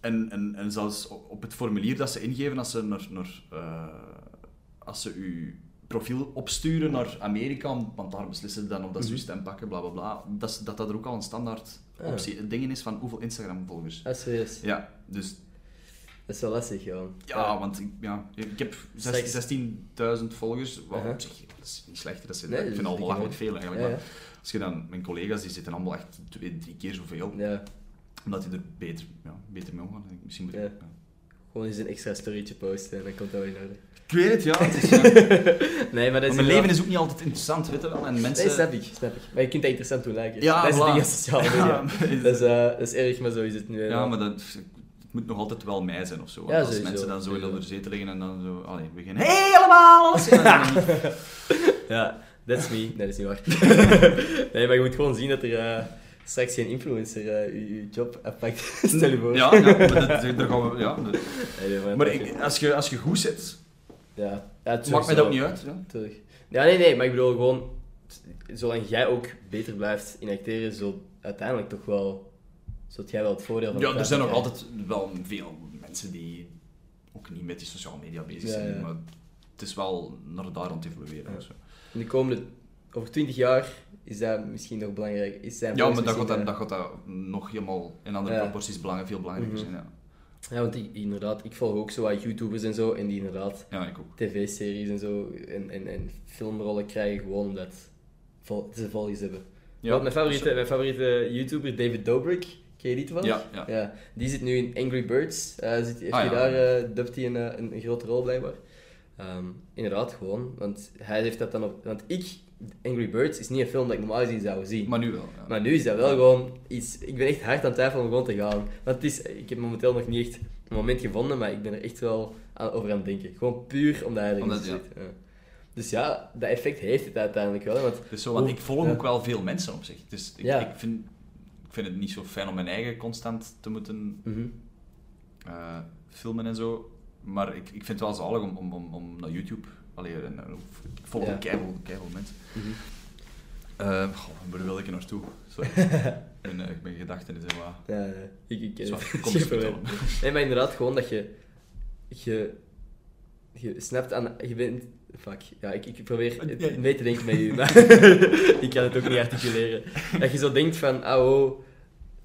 en, en, en zelfs op het formulier dat ze ingeven als ze, naar, naar, eh, als ze uw profiel opsturen naar Amerika, want daar beslissen ze dan of dat ze Mhm. stem pakken, bla bla bla, dat, dat dat er ook al een standaard optie, dingen is van hoeveel Instagram-volgers. Ah, serieus. Ja, dus Dat is wel lastig, gewoon. Ja, want ik, ja, ik heb zes- Straks- 16.000 volgers. Wat op zich, dat is niet slecht. Dat is, Nee, ik dat vind al belachelijk veel eigenlijk. Ja, Maar als je dan, mijn collega's die zitten allemaal echt twee, drie keer zoveel. ja. Omdat die er beter, ja, beter mee omgaan. Misschien moet ik, Ja. ja. Gewoon eens een extra storytje posten en dan komt dat wel in orde. Ik weet het, ja. Het is, ja. Nee, maar dat is Maar mijn leven is ook niet altijd interessant, weet je wel. En mensen... Nee, snap ik, snap ik. Maar je kunt dat interessant doen lijken. Ja, dat is het voilà. ding. Ja, Dat, is, eh, dat is erg, maar zo is het nu. ja, maar dat, het moet nog altijd wel mij zijn of zo. Ja, als sowieso. mensen dan zo in de zetel liggen en dan zo... Allee, beginnen... Hey, allemaal! alles!" En dan- Ja, that's me. Nee, dat is niet waar. nee, maar je moet gewoon zien dat er eh, straks geen influencer je, job afpakt. Stel je voor. Ja, ja, maar dat, daar gaan we... Ja, dat- Nee, nee, maar ik, als, je, als je goed zit, Ja, ja maakt mij dat ook niet uit. Ja. Tuurlijk. Ja, nee, nee, maar ik bedoel gewoon... Zolang jij ook beter blijft in acteren, zult uiteindelijk toch wel... Zult jij wel het voordeel van Ja, er zijn nog altijd wel veel mensen die ook niet met die sociale media bezig zijn, ja. maar het is wel naar daar aan het evolueren. Zo. In de komende... Over 20 jaar is dat misschien nog belangrijk. Is zijn Ja, maar dat gaat, misschien, dat, gaat dat nog helemaal in andere Ja. proporties belangrijk, veel belangrijker Mhm. zijn. Ja. Ja, want ik, inderdaad, ik volg ook zo wat YouTubers en zo, en die inderdaad Ja, ik ook. tv-series en zo en, en, en filmrollen krijgen gewoon omdat vol, ze volgers hebben. Ja, mijn, favoriete, mijn favoriete YouTuber, David Dobrik, ken je die toevallig? Ja, ja. die zit nu in Angry Birds. Eh zit, heeft Ah, ja. daar, eh dubt hij een, eh, een, een grote rol blijkbaar. Ehm, inderdaad, gewoon. Want hij heeft dat dan op... Want ik, Angry Birds, is niet een film dat ik normaal gezien zou zien. Maar nu wel. Ja. Maar nu is dat wel gewoon iets... Ik ben echt hard aan het twijfelen om gewoon te gaan. Want het is... Ik heb momenteel nog niet echt een moment gevonden, maar ik ben er echt wel aan, over aan het denken. Gewoon puur omdat hij erin Omdat- zit. ja. Ja. Dus ja, dat effect heeft het uiteindelijk wel. Want Dus zo, want Hoe- ik volg ook wel veel mensen op zich. Dus ik, ik, vind, ik vind het niet zo fijn om mijn eigen constant te moeten mhm. eh, filmen en zo. Maar ik, ik vind het wel zalig om, om, om, om naar YouTube... Allee, en, eh, ik volg keiveel mensen. Mhm. Eh, goh, waar wil ik er naartoe? Sorry. en, eh, ik ben gedachten is wat... Ja, ik, ik ken het. kom eens. Nee, maar inderdaad, gewoon dat je... Je, je snapt aan... Je bent... Fuck. Ja, ik, ik probeer Ja. mee te denken met u, maar ik kan het ook niet articuleren. Dat je zo denkt van, ah oh,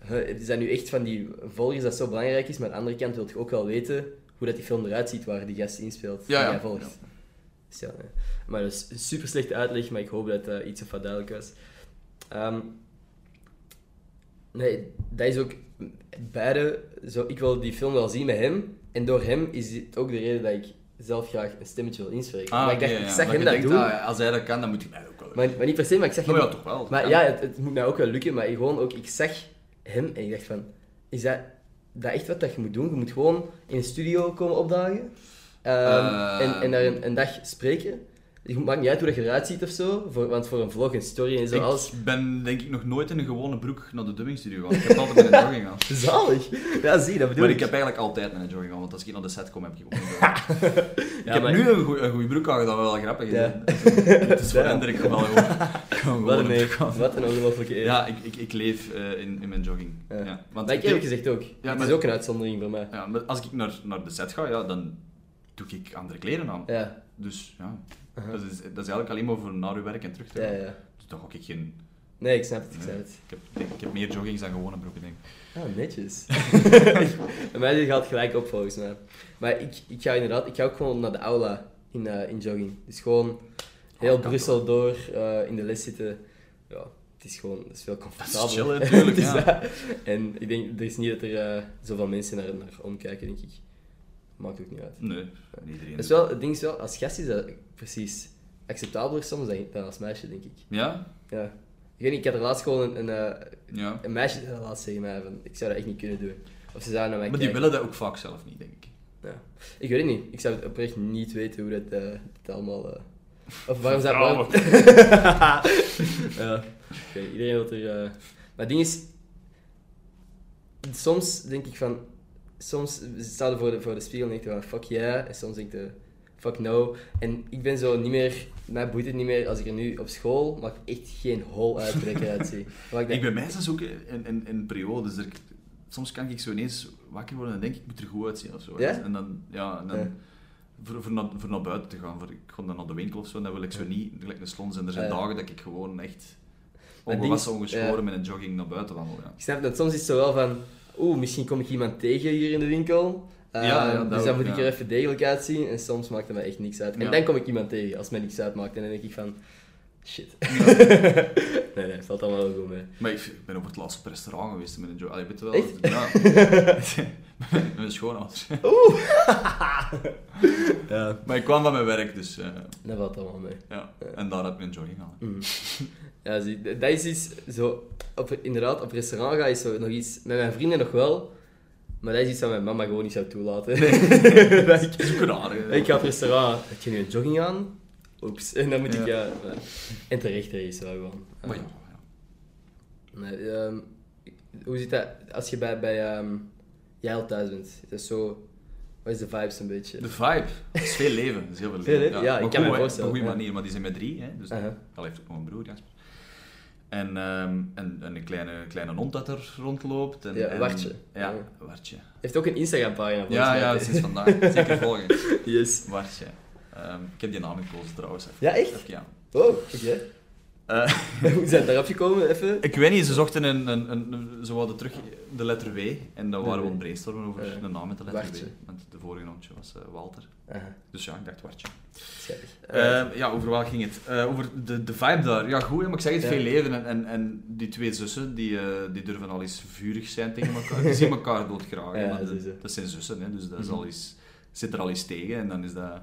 het zijn nu echt van die volgers dat zo belangrijk is, maar aan de andere kant wil je ook wel weten hoe dat die film eruit ziet waar die gast inspeelt, Ja, die ja. volgt. Ja. Dus ja, nee. Maar dat is een super slechte uitleg, maar ik hoop dat eh, iets of wat duidelijk was. Ehm, nee, dat is ook beide. Zo, ik wil die film wel zien met hem. En door hem is het ook de reden dat ik zelf graag een stemmetje wil inspreken. maar ik dacht, ik zag hem dat denkt, doen. ah, als hij dat kan, dan moet ik mij ook wel. Maar, maar niet per se, maar ik zag Oh hem... ja, toch wel. Maar Ja. ja, het, het moet mij ook wel lukken, maar gewoon ook, ik zag hem en ik dacht van, is dat, dat echt wat dat je moet doen? Je moet gewoon in een studio komen opdagen ehm, Eh. en, en daar een, een dag spreken. Het maakt niet uit hoe dat je eruit ziet of zo, voor, want voor een vlog, een story en zo, alles... Ik ben denk ik nog nooit in een gewone broek naar de dubbingstudio gegaan. Ik heb altijd met een jogging gaan. Zalig! Ja, zie, dat bedoel Maar ik. ik heb eigenlijk altijd met een jogging gaan, want als ik naar de set kom, heb ik ook een jogging. ik Ja, heb maar- nu een goe- een goede broek aan, dat wel grappig is. Ja. Het is Ja. veranderd, ik kom wel gewoon, gewoon Wat een broek aan. wat een ongelofelijke eer. Ja, ik, ik, ik leef eh, in, in mijn jogging. Ja. Ja. Want maar ik ik- eerlijk gezegd ook. Ja, het maar- is ook een uitzondering voor mij. ja, maar als ik naar, naar de set ga, ja, dan doe ik andere kleren aan. Ja. Dus ja, dat, is, dat is eigenlijk alleen maar voor naar uw werk en terug te Ja, gaan. ja. Dus dan ga ik geen... Nee, ik snap het, ik snap het. Ik heb, ik, ik heb meer joggings dan gewone broeken, denk ik. Ah, netjes. Bij mij gaat gelijk op volgens mij. Maar ik, ik ga inderdaad, ik ga ook gewoon naar de aula in, eh, in jogging. Dus gewoon heel Oh, kan Brussel door eh, in de les zitten. Ja, het is gewoon, het is veel comfortabeler. natuurlijk, ja. En ik denk, er is niet dat er eh, zoveel mensen naar, naar omkijken, denk ik. Maakt ook niet uit. Nee, iedereen. Dat is wel, het ding is wel, als gast is dat precies acceptabeler soms dan, dan als meisje, denk ik. Ja? Ja. Ik weet niet, ik had er laatst gewoon een, een, eh, Ja. een meisje laatst tegen mij van, ik zou dat echt niet kunnen doen. Of ze zouden naar mij Maar die willen dat ook vaak zelf niet, denk ik. Ja. Ik weet het niet. Ik zou het oprecht niet weten hoe dat, eh, dat allemaal... eh, Of waarom zou waarom... ja. Oké, iedereen wil er... Maar het ding is... Soms denk ik van... Soms sta je voor de, voor de spiegel en denk je van fuck yeah. En soms denk je fuck no. En ik ben zo niet meer... Mij boeit het niet meer als ik er nu op school... Maakt echt geen hol uit hoe ik eruit zie. Maar ik Ik ben meestal ook in, in, in periodes. Er, soms kan ik zo ineens wakker worden en denk ik, ik moet er goed uitzien of zo. Ja? En dan, ja, en dan Ja. Voor, voor, naar, voor naar buiten te gaan. Voor, ik ga dan naar de winkel of zo, dan wil ik zo niet gelijk een slons. En er zijn dagen dat ik gewoon echt Maar ongewassen, ongeschoren met een jogging naar buiten wandel. Ja. Ik snap dat soms is het zo wel van, oeh, misschien kom ik iemand tegen hier in de winkel. Ja, ja, Ehm, dus dan moet ik er even degelijk uitzien. En soms maakt het me echt niks uit. En dan kom ik iemand tegen als het me niks uitmaakt. En dan denk ik van, shit. nee, nee, valt allemaal wel goed mee. Maar ik ben over het laatst op restaurant geweest met een jogging. Allee, weet je wel? Echt? Ja. met mijn schoonouders. Ja, Maar ik kwam van mijn werk, dus eh, dat valt allemaal mee. ja. En daar heb ik een jogging aan. Mm. Ja, zie, dat is iets zo... Op, inderdaad, op restaurant ga is zo nog iets... Met mijn vrienden nog wel. Maar dat is iets dat mijn mama gewoon niet zou toelaten. Dat ik, Dat is ook een aardige. Ik ga op restaurant. Heb je nu een jogging aan? Oeps. En dan moet ik, Ja. ja... ja. En terecht er is wel gewoon. Maar ja, ja. Nee, ehm, hoe zit dat als je bij, bij ehm, jij al thuis bent? Is dat zo... Wat is de vibes een beetje? De vibe. Het is veel leven. Het is heel veel Veel leven. leven? Ja, ik Maar kan me voorstellen, Op een goede ja. manier, maar die zijn met drie. Hè, dus Aha. Al heeft ook nog een broer, Jasper. En, ehm, en, en een kleine, kleine hond dat er rondloopt. En, Ja, en- Wartje. Ja, Ja. Wartje. Heeft ook een Instagram-pagina Ja, mij. ja, sinds vandaag. Zeker volgen. Yes. Wartje. Ehm, ik heb die naam gekozen trouwens. Even, Ja, echt? even, ja. Oh, oké. Eh, Hoe zijn daarop gekomen, even? ik weet niet, ze zochten een, een, een, ze wilden terug de letter W. En dan De waren we aan brainstormen over een naam met de letter Wartje. W. Want de vorige naamtje was eh, Walter. Dus ja, ik dacht Wartje. Ehm, ja, over wat ging het? Eh, over de, de vibe daar. Ja, goed, maar ik zeg het, Ja. veel leven. En, en, en die twee zussen, die, die durven al eens vurig zijn tegen elkaar. Die zien elkaar doodgraag. Ja, de- sowieso. dat zijn zussen, hè, dus dat is Mhm. al eens, zit er al eens tegen. En dan is dat...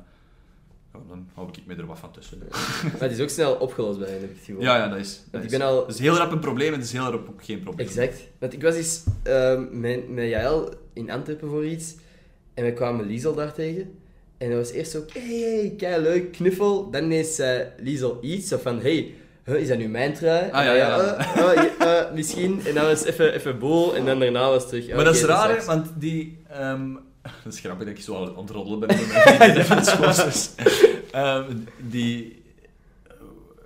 Dan hou ik me er wat van tussen. Maar het is ook snel opgelost bij hen, heb ik het gevoel. Ja, ja, dat is... Dat Want is, ik ben al... dat is heel rap een probleem en het is heel rap ook geen probleem. Exact. Want ik was eens ehm, met, met in Antwerpen voor iets. En we kwamen Liesel daar tegen. En dat was eerst zo, hey, hey, kei leuk, knuffel. Dan ineens zei Liesel iets, zo van, hey, huh, is dat nu mijn trui? Ah, ja, ja. misschien. En dan was even, even boel. En dan daarna was het terug. Maar dat is raar, hè, nice. want die... ehm, dat is grappig dat ik zo aan het roddelen ben met mijn schoolzus. Ehm, die...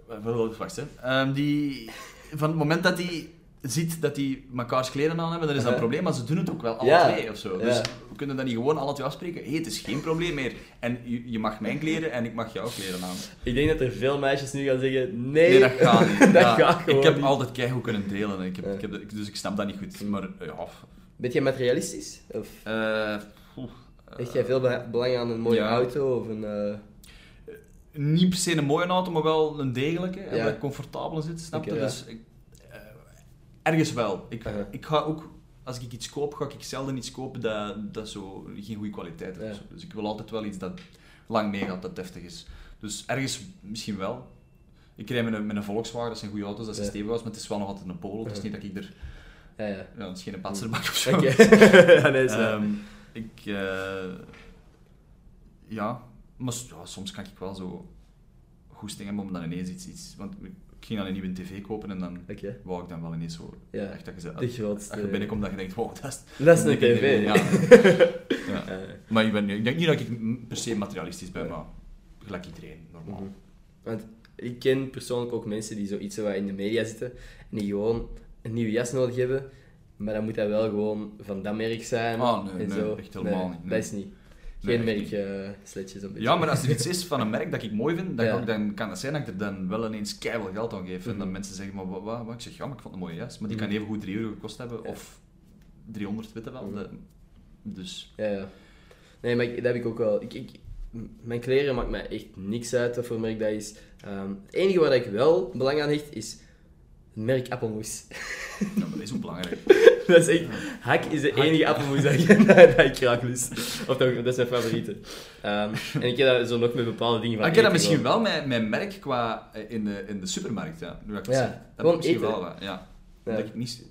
eh, Wacht, hè. Ehm, die... Van het moment dat die ziet dat die mekaars kleren aan hebben, dan is dat een Ja. probleem, maar ze doen het ook wel alle Ja. twee of zo. Ja. Dus we kunnen dat niet gewoon alle twee afspreken. Hé, het is geen probleem meer. En je, je mag mijn kleren en ik mag jouw kleren aan. Ik denk dat er veel meisjes nu gaan zeggen, nee, Nee, dat gaat niet. dat Ja, gaat gewoon ik heb niet. altijd keigoed kunnen delen. Ik heb, Ja. ik heb, dus ik snap dat niet goed. Maar ja... Ben jij materialistisch? Of oeh, hecht jij veel be- belang aan een mooie ja. auto? Of een... eh, niet per se een mooie auto, maar wel een degelijke. En Ja. waar ik comfortabel in zit, snap je? Ja. Dus ik, eh, ergens wel. Ik, ik ga ook, als ik iets koop, ga ik zelden iets kopen dat, dat zo geen goede kwaliteit heeft. Ja. zo. Dus ik wil altijd wel iets dat lang meegaat, dat deftig is. Dus ergens misschien wel. Ik rij met een, met een Volkswagen, dat zijn goede auto's, dat zijn Ja. stevig was, maar het is wel nog altijd een Polo. Het is niet dat ik er... ja, ja. Het is geen patserbak of zo. Ja, nee, is waar. Ik... eh, ja, maar ja, soms kan ik wel zo goesting hebben om dan ineens iets... iets want ik ging dan een nieuwe tv kopen en dan wou ik dan wel ineens zo... Ja. Echt dat je ze- grootste. als je binnenkomt, dat je denkt, wow, dat is... Dat is een tv. Ja. ja. Eh, Maar ik, ben, ik denk niet dat ik per se materialistisch ben, maar gelijk iedereen, normaal. mhm. Want ik ken persoonlijk ook mensen die zoiets zo wat in de media zitten en die gewoon een nieuwe jas nodig hebben, maar dan moet dat wel gewoon van dat merk zijn. Ah, nee, en nee, zo. echt helemaal niet. Dat is niet. Geen merk eh sletjes een beetje. Ja, maar als er iets is van een merk dat ik mooi vind, dan, Ja. ik- dan kan het zijn dat ik er dan wel ineens keihard geld aan geef. En Mhm. dan mensen zeggen, maar wat, wat, wat? Ik zeg, ja, maar ik vond het een mooie jas. Maar die kan Mhm. even goed 3 euro gekost hebben, Ja. of 300, weet je wel. Mhm. Dat- dus, Ja, ja. Nee, maar ik, dat heb ik ook wel. Ik, ik, mijn kleren maakt mij echt niks uit wat voor merk dat is. Ehm, het enige waar ik wel belang aan hecht is merk appelmoes. ja, maar dat is ook belangrijk. dat is echt... Hak is de enige appelmoes dat ik, dat ik graag lust. Of dat is mijn favoriete. Ehm, en ik heb dat zo nog met bepaalde dingen van ik heb dat misschien wel met mijn merk qua eh, in de, in de supermarkt, ja. Nu dat ik het zeg. Dat misschien eten. wel. Ja. Dat ik niet...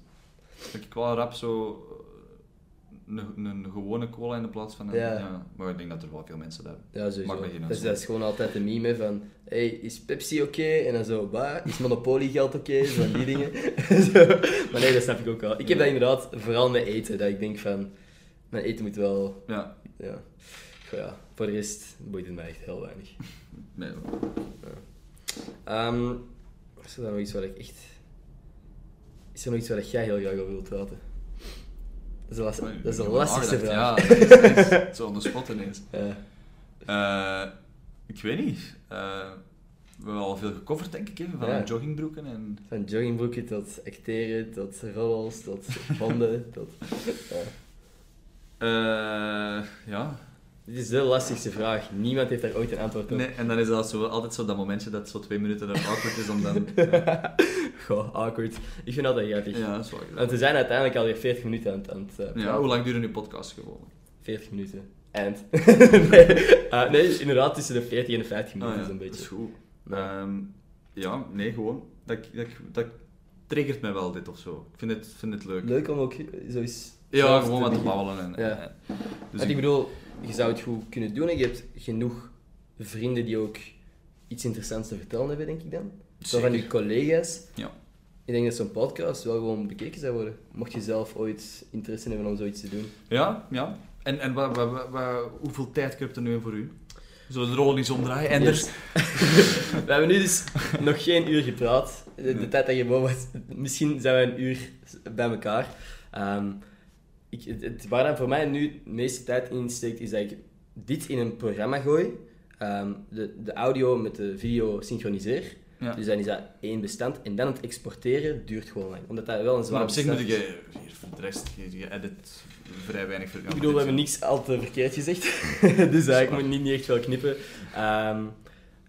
Dat ik wel rap zo... Een, een gewone cola in de plaats van een... Ja. Ja. Maar ik denk dat er wel veel mensen dat hebben. Ja, sowieso. Geen Dat is, gewoon altijd een meme van... Hey, is Pepsi oké? En dan zo, bah, is Monopoly geld oké? Zo van die dingen. Zo. Maar nee, dat snap ik ook wel. Ik heb dat inderdaad vooral met eten. Dat ik denk van... Mijn eten moet wel... Ja. Ja. Goh, ja. Voor de rest boeit het mij echt heel weinig. Nee, Ehm, is er dan nog iets waar ik echt... Is er nog iets waar jij heel graag over wilt praten? Dat is last- dat is de lastigste vraag. Ja, dat is, zo on the spot ineens. Eh, ik weet niet. Eh, we hebben al veel gecoverd, denk ik, hè, van Ja. joggingbroeken en... Van joggingbroeken tot acteren, tot roddels, tot honden, tot... Ja. Eh, ja. Dit is de lastigste vraag. Niemand heeft daar ooit een antwoord op. Nee, en dan is dat zo, altijd zo dat momentje dat zo twee minuten awkward is om dan... Goh, awkward. Ik vind dat grappig. Ja, dat is wel Want we zijn uiteindelijk alweer 40 minuten aan het, aan het eh, Ja, hoe lang duurde uw podcast gewoon? 40 minuten. Eind. nee, ah, nee, inderdaad tussen de 40 en de 50 minuten Ah, ja, zo'n Dat beetje. is goed. Ja. Ehm, ja, nee, gewoon. Dat, dat, dat triggert mij wel, dit of zo. Ik vind het, vind het leuk. Leuk om ook zo eens... Ja, gewoon wat te babbelen. En, dus ik bedoel, je zou het goed kunnen doen en je hebt genoeg vrienden die ook iets interessants te vertellen hebben, denk ik dan. Zo van je collega's. Ja. Ik denk dat zo'n podcast wel gewoon bekeken zou worden. Mocht je zelf ooit interesse hebben om zoiets te doen. Ja, ja. En, en hoeveel tijd kruipt er nu voor u? Zullen we de rol eens omdraaien? En Yes. We hebben nu dus nog geen uur gepraat. De, Nee. tijd dat je boven was, misschien zijn we een uur bij elkaar. Ehm, ik, het, het- waar dan voor mij nu de meeste tijd in steekt, is dat ik dit in een programma gooi. ehm, de, de audio met de video synchroniseer. Ja. Dus dan is dat één bestand. En dan het exporteren duurt gewoon lang. Omdat dat wel een Maar zwaar op zich moet je hier voor de rest, je, je edit vrij weinig. ver- ja, Ik bedoel, we hebben niks al te verkeerd gezegd. dus ik moet niet, niet echt veel knippen. Ehm,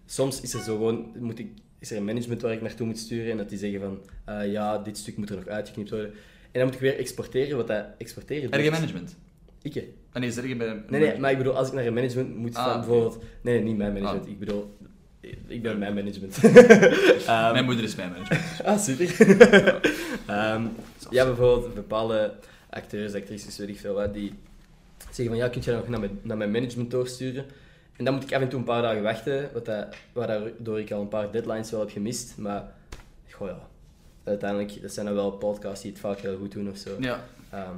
soms is er zo gewoon, moet ik, is er een management waar ik naartoe moet sturen en dat die zeggen van, eh, ja, dit stuk moet er nog uitgeknipt worden. En dan moet ik weer exporteren, wat dat exporteren Erge doet. management. Ik, hè. Ah, nee, er bij... Nee, nee, maar ik bedoel, als ik naar een management moet Ah, van bijvoorbeeld... Nee, nee, niet mijn management. Ah. Ik bedoel, ik ben mijn management. Ehm, Mijn moeder is mijn management. Ah, super. Ehm, ja, bijvoorbeeld bepaalde acteurs, actrices, weet ik veel wat, die zeggen van ja, kun je dat nog naar mijn, naar mijn management doorsturen? En dan moet ik af en toe een paar dagen wachten, wat dat, waardoor ik al een paar deadlines wel heb gemist. Maar, goh ja, uiteindelijk, dat zijn dan wel podcasts die het vaak heel goed doen of zo. Ja. Ehm,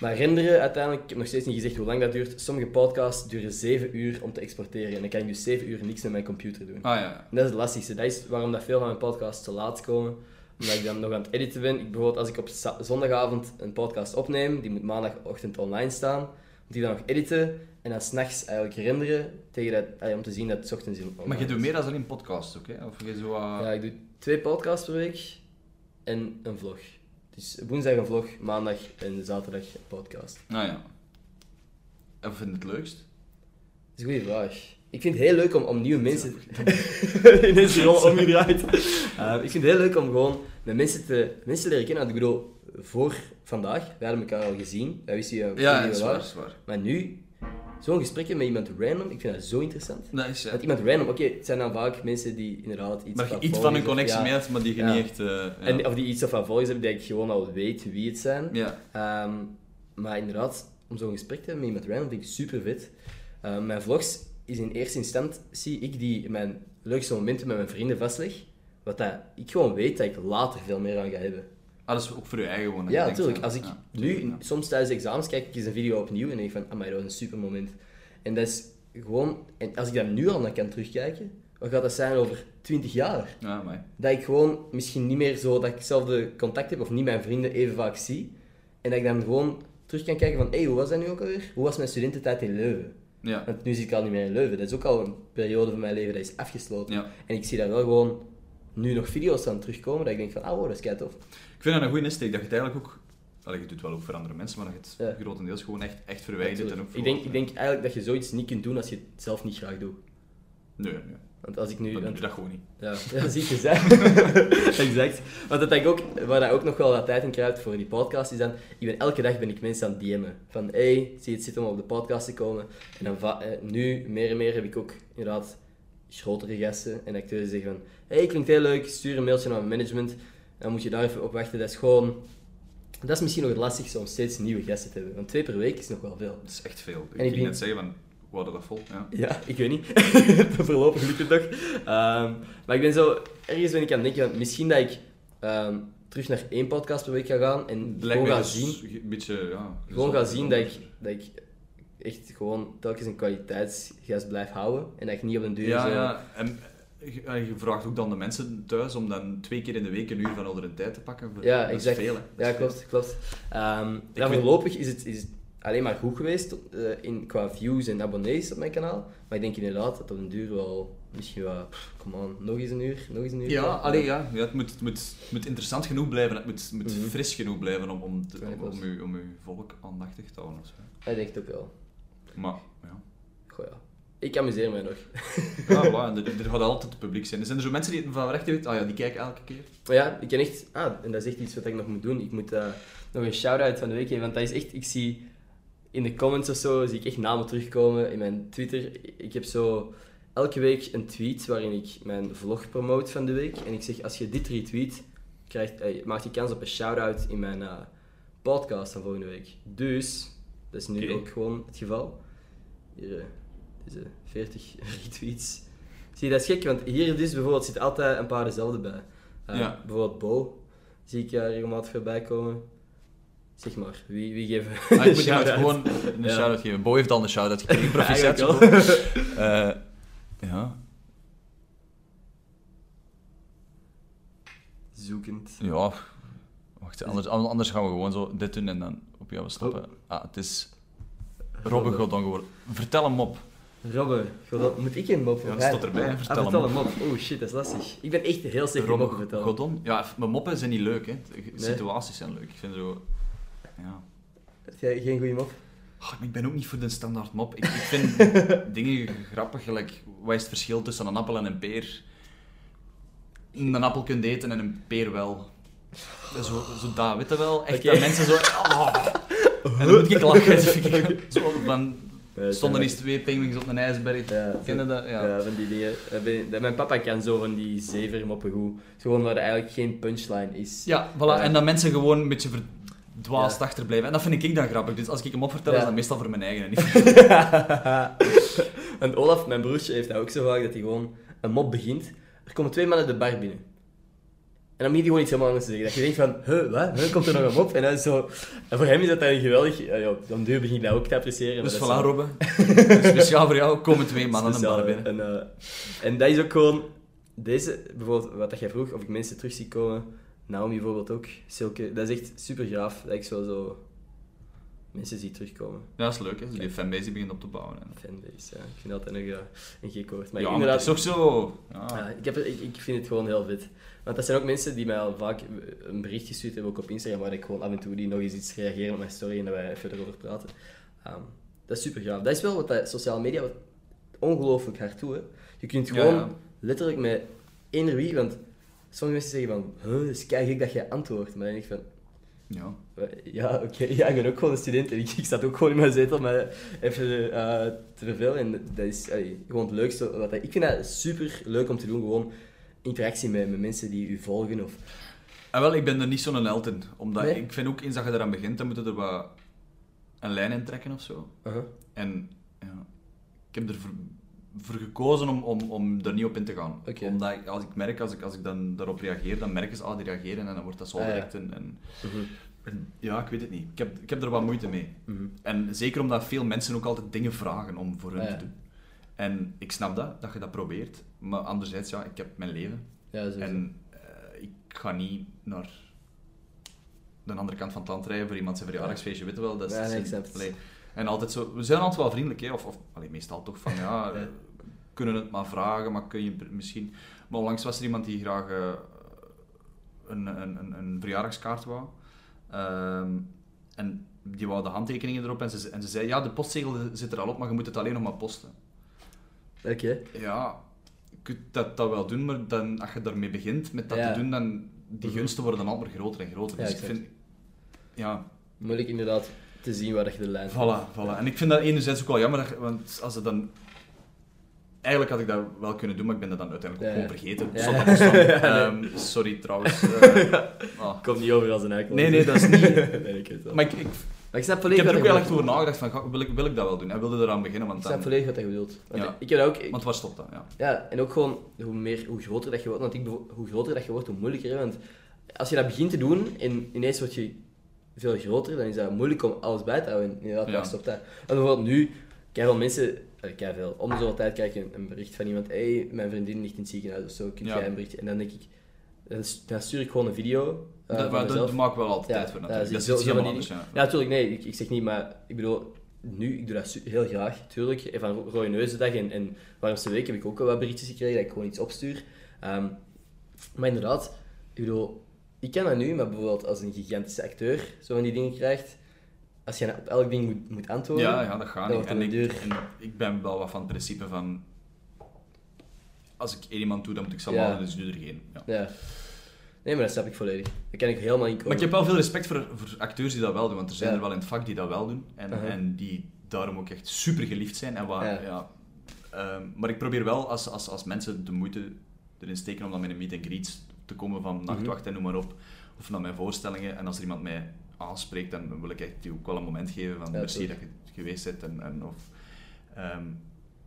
maar renderen, uiteindelijk, ik heb nog steeds niet gezegd hoe lang dat duurt. Sommige podcasts duren 7 uur om te exporteren. En dan kan ik dus 7 uur niks met mijn computer doen. Ah ja. En dat is het lastigste. Dat is waarom dat veel van mijn podcasts te laat komen. Omdat ik dan nog aan het editen ben. Ik, bijvoorbeeld als ik op zondagavond een podcast opneem, die moet maandagochtend online staan, moet die dan nog editen en dan s'nachts eigenlijk renderen tegen dat, om te zien dat het 's ochtends in Maar je doet meer dan alleen podcasts ook, hè? Of je zo... uh, Ja, ik doe twee podcasts per week en een vlog. Dus woensdag een vlog, maandag en zaterdag een podcast. Nou ja. En wat vind je het leukst? Dat is een goede vraag. Ik vind het heel leuk om, om nieuwe mensen... Ineens die rol omgedraaid. Eh, ik vind het heel leuk om gewoon met mensen te, mensen te leren kennen. Want ik bedoel, voor vandaag, wij hadden elkaar al gezien. Wij wisten wie, Ja, wie we waren. is waar. Maar nu, zo'n gesprekje met iemand random, ik vind dat zo interessant. Dat is, ja. Dat iemand random, oké, het zijn dan vaak mensen die inderdaad iets Maar van iets van een of- connectie ja, mee hebt, maar die je Ja. niet echt... eh, ja. En, of die iets van volgers hebben, die ik gewoon al weet wie het zijn. ja. Ehm, maar inderdaad, om zo'n gesprek te hebben met iemand random vind ik super vet. Ehm, mijn vlogs is in eerste instantie ik die mijn leukste momenten met mijn vrienden vastleg. Wat dat ik gewoon weet dat ik later veel meer aan ga hebben. Ah, dat is ook voor je eigen gewoon. dat Ja, natuurlijk. Als ik ja, nu, tuurlijk, in- ja. soms tijdens de examens, kijk ik eens een video opnieuw en denk van, amai, dat was een super moment. En dat is gewoon, en als ik dat nu al naar kan terugkijken, wat gaat dat zijn over 20 jaar? Ja. Dat ik gewoon misschien niet meer zo, dat ik hetzelfde contact heb of niet mijn vrienden even vaak zie. En dat ik dan gewoon terug kan kijken van, hé, hey, hoe was dat nu ook alweer? Hoe was mijn studententijd in Leuven? Ja. Want nu zit ik al niet meer in Leuven. Dat is ook al een periode van mijn leven dat is afgesloten. ja. En ik zie daar wel gewoon nu nog video's aan terugkomen, dat ik denk van, ah, wow, dat is kei tof. Ik vind dat een goede insteek, dat je het eigenlijk ook... Allee, je doet het wel ook voor andere mensen, maar dat je het grotendeels gewoon echt, echt verwijdert. En ook ik, denk, ik denk eigenlijk dat je zoiets niet kunt doen als je het zelf niet graag doet. Nee, nee. Want als ik nu... Dan doe je dat gewoon niet. Ja, ja zie je zijn. exact. Want dat ik ook, waar dat ook nog wel wat tijd in kruipt voor die podcast, is dan, ik ben elke dag ben ik mensen aan het DM'en. Van, hey, zie je het zitten om op de podcast te komen? En dan va- eh, nu, meer en meer, heb ik ook inderdaad grotere gasten en acteurs die zeggen van, hey, klinkt heel leuk, stuur een mailtje naar mijn management. Dan moet je daar even op wachten. Dat is gewoon... Dat is misschien nog het lastigste om steeds nieuwe gasten te hebben. Want twee per week is nog wel veel. Dat is echt veel. Ik En ik ging net zeggen van, we hadden dat vol. Ja. Ja, ik weet niet. Voorlopig lukt het nog. Ehm, maar ik ben zo... Ergens ben ik aan het denken, van misschien dat ik ehm, terug naar één podcast per week ga gaan en gewoon ga dus zien... Een beetje, ja... Gewoon ga zien dat ik, dat ik echt gewoon telkens een kwaliteitsgast blijf houden. En dat ik niet op een duur Ja, zo... ja. En je, vraagt ook dan de mensen thuis om dan twee keer in de week een uur van onder tijd te pakken. Ja, dat exact. Veel, Ja, klopt, klopt. Ehm ja, voorlopig is het, is het alleen maar goed geweest eh, in, qua views en abonnees op mijn kanaal. Maar ik denk inderdaad dat op een duur wel misschien wel... Come on, nog eens een uur, nog eens een uur. Ja, allee, ja. ja het, moet, het, moet, het moet interessant genoeg blijven, het moet, moet Mhm. fris genoeg blijven om, om, te- Ja, om, uw, om uw volk aandachtig te houden. of zo. Ik denk het ook wel. Maar, ja. Goh, ja. Ik amuseer mij nog. Ja, voilà, en er, er gaat altijd het publiek zijn. Er zijn er zo mensen die van recht weten, ah ja, die kijken elke keer. Ja, ik ken echt... Ah, en dat is echt iets wat ik nog moet doen. Ik moet eh, nog een shout-out van de week geven, want dat is echt... Ik zie in de comments of zo, zie ik echt namen terugkomen in mijn Twitter. Ik heb zo elke week een tweet waarin ik mijn vlog promote van de week. En ik zeg, als je dit retweet, krijgt, eh, maak je kans op een shout-out in mijn eh, podcast van volgende week. Dus, dat is nu ook gewoon het geval. Hier, 40 retweets. Zie je, dat is gek, want hier dus bijvoorbeeld zit altijd een paar dezelfde bij. Eh, Ja. Bijvoorbeeld Bo, zie ik eh, regelmatig voorbij komen. Zeg maar, wie, wie geven Ah, ik moet shout-out? gewoon een Ja. shout-out geven. Bo heeft al een shout-out gekregen. Wel. Bo. Eh, ja. Zoekend. Ja. Wacht, anders, anders gaan we gewoon zo dit doen en dan op jou stoppen. Ah, het is Robbe Godon geworden. Vertel hem op. Robbe, godon, moet ik een mop Ja, dat staat erbij. Ah, Vertel hem een mop. Oh shit, dat is lastig. Ik ben echt heel slecht in moppen vertellen. Godon? Ja, mijn moppen zijn niet leuk, hè. Situaties zijn leuk. Ik vind zo... Ja. Heb jij geen goede mop? Ah, ik ben ook niet voor de standaard mop. Ik, ik vind dingen grappig, gelijk... Wat is het verschil tussen een appel en een peer? Een appel kunt eten en een peer wel. Zo, zo dat, weet je wel? Echt dat mensen zo... ah. En dan moet ik lachen. Ik Zo van... Stonden eens twee penguins op een ijsberg. Ja, Ken je dat? Ja. Ja, van die dingen. Eh, Mijn papa kan zo van die zevermoppen goed. Gewoon waar er eigenlijk geen punchline is. Ja, voilà. Ja. En dat mensen gewoon een beetje verdwaasd Ja. achterblijven. En dat vind ik dan grappig. Dus als ik hem opvertel, is dat meestal voor mijn eigen. En niet en Olaf, mijn broertje, heeft dat ook zo vaak dat hij gewoon een mop begint. Er komen twee mannen de bar binnen. En dan begint hij gewoon iets helemaal anders te zeggen. Dat je denkt van, huh, wat? Huh, komt er nog een mop? En, dan zo... en voor hem is dat dan geweldig... Ja, ja, dan duur begin ik dat ook te appreciëren. Dus voilà, dat is zo- Robbe. Speciaal voor jou komen twee mannen een bar binnen. En, eh, en dat is ook gewoon... Deze, bijvoorbeeld, wat dat jij vroeg, of ik mensen terug zie komen. Naomi bijvoorbeeld ook. Silke, dat is echt super gaaf. Dat ik zo, zo mensen zie terugkomen. Ja, dat is leuk, hè. Zo die fanbase begint op te bouwen. En... Fanbase, ja. Ik vind dat nog eh, een gek woord. Maar ja, maar inderdaad, het is toch zo... Ja. ik, heb, ik vind het gewoon heel vet. Want dat zijn ook mensen die mij al vaak een bericht gestuurd hebben, ook op Instagram, waar ik gewoon af en toe die nog eens iets reageren op mijn story en dat wij even erover praten. Ehm, dat is super gaaf. Dat is wel wat dat sociale media wat ongelooflijk hard. Hè. Je kunt gewoon ja. letterlijk met eender wie, want sommige mensen zeggen van, huh, het is gek dat jij antwoordt. Maar dan denk ik van, ja. Ja, oké. Ja, ik ben ook gewoon een student en ik, ik zat ook gewoon in mijn zetel maar even eh, te vervelen. En dat is allee, gewoon het leukste. Wat, ik vind dat super leuk om te doen, gewoon interactie met, met mensen die u volgen. Of, En wel, ik ben er niet zo'n held in. Omdat Nee? ik vind ook, eens dat je eraan begint, dan moet je er wat een lijn in trekken of zo. uh En ja, ik heb ervoor voor gekozen om, om, om er niet op in te gaan. Omdat ik, als ik merk, als ik, als ik dan daarop reageer, dan merken ze, ah, die reageren en dan wordt dat zo Ah, ja. direct. En, en, Mhm. en ja, ik weet het niet. Ik heb, ik heb er wat moeite mee. Mhm. En zeker omdat veel mensen ook altijd dingen vragen om voor hun Ah, ja. te doen. En ik snap dat, dat je dat probeert. Maar anderzijds, ja, ik heb mijn leven. Ja. En eh, ik ga niet naar de andere kant van het land rijden voor iemand zijn verjaardagsfeestje, weet je wel. Dat is, Ja, nee. En altijd zo, we zijn altijd wel vriendelijk, hè? of, of allee, meestal toch van ja, Ja. eh, kunnen het maar vragen, maar kun je misschien. Maar onlangs was er iemand die graag eh, een, een, een, een verjaardagskaart wou. Ehm, en die wou de handtekeningen erop en ze, en ze zei: Ja, de postzegel zit er al op, maar je moet het alleen nog maar posten. Oké. Ja, je kunt dat, dat wel doen, maar dan, als je daarmee begint met dat Ja. te doen, dan die Mhm. gunsten worden altijd maar groter en groter. Ja, dus ik vind, ja, Moeilijk inderdaad te zien waar dat je de lijn voilà, voilà. En ik vind dat enerzijds ook wel jammer, want als het dan... Eigenlijk had ik dat wel kunnen doen, maar ik ben dat dan uiteindelijk ook gewoon vergeten. ja. Nee. Ehm, sorry trouwens. eh, ah. Komt niet over als een eikel. Nee, nee, dat is niet... nee, ik weet het wel. Maar ik, ik, Maar ik snap ik volledig heb er ook je echt over nagedacht van, ga- wil ik, wil ik dat wel doen? En wilde eraan beginnen, want Ik snap dan... volledig wat je bedoelt. Want Ja. ik heb ook... ik- Want waar stopt dat? Ja. Ja, en ook gewoon hoe, meer, hoe groter dat je wordt. Want ik, hoe groter dat je wordt, hoe moeilijker. Hè? Want als je dat begint te doen en ineens word je veel groter, dan is dat moeilijk om alles bij te houden. En inderdaad, Ja. stopt dat? Want bijvoorbeeld nu, veel mensen, eh, veel, om de zoveel tijd krijg ik een, een bericht van iemand, hey, mijn vriendin ligt in het ziekenhuis of zo, kun Ja. jij een berichtje? En dan denk ik, dan, stuur ik gewoon een video dat, van maar dat mezelf. maak ik wel altijd tijd voor natuurlijk. dat is iets helemaal anders, ja. Natuurlijk, nee, ik, ik zeg niet, maar ik bedoel, nu, ik doe dat heel graag, tuurlijk. En Van Ro- Rode Neuzendag en, en Warmste Week heb ik ook wel wat berichtjes gekregen dat ik gewoon iets opstuur. Ehm, maar inderdaad, ik bedoel, ik kan dat nu, maar bijvoorbeeld als een gigantische acteur zo van die dingen krijgt, als je op elk ding moet, moet antwoorden, Ja, ja, dat gaat Dat niet. En ik, duur. en ik ben wel wat van het principe van... Als ik één iemand doe, dan moet ik ze Ja. dus doe er geen. Ja. ja. Nee, maar dat snap ik volledig. Daar kan ik helemaal komen. Maar ik heb wel veel respect voor, voor acteurs die dat wel doen, want er zijn Ja. er wel in het vak die dat wel doen. En, en die daarom ook echt super geliefd zijn. En waar, Ja. ja. Ehm, maar ik probeer wel, als, als, als mensen de moeite erin steken om dan met een meet and greet te komen van nachtwacht en noem maar op, of naar mijn voorstellingen, en als er iemand mij aanspreekt, dan wil ik echt die ook wel een moment geven van Ja, merci dat je geweest bent. En, en, of, ehm,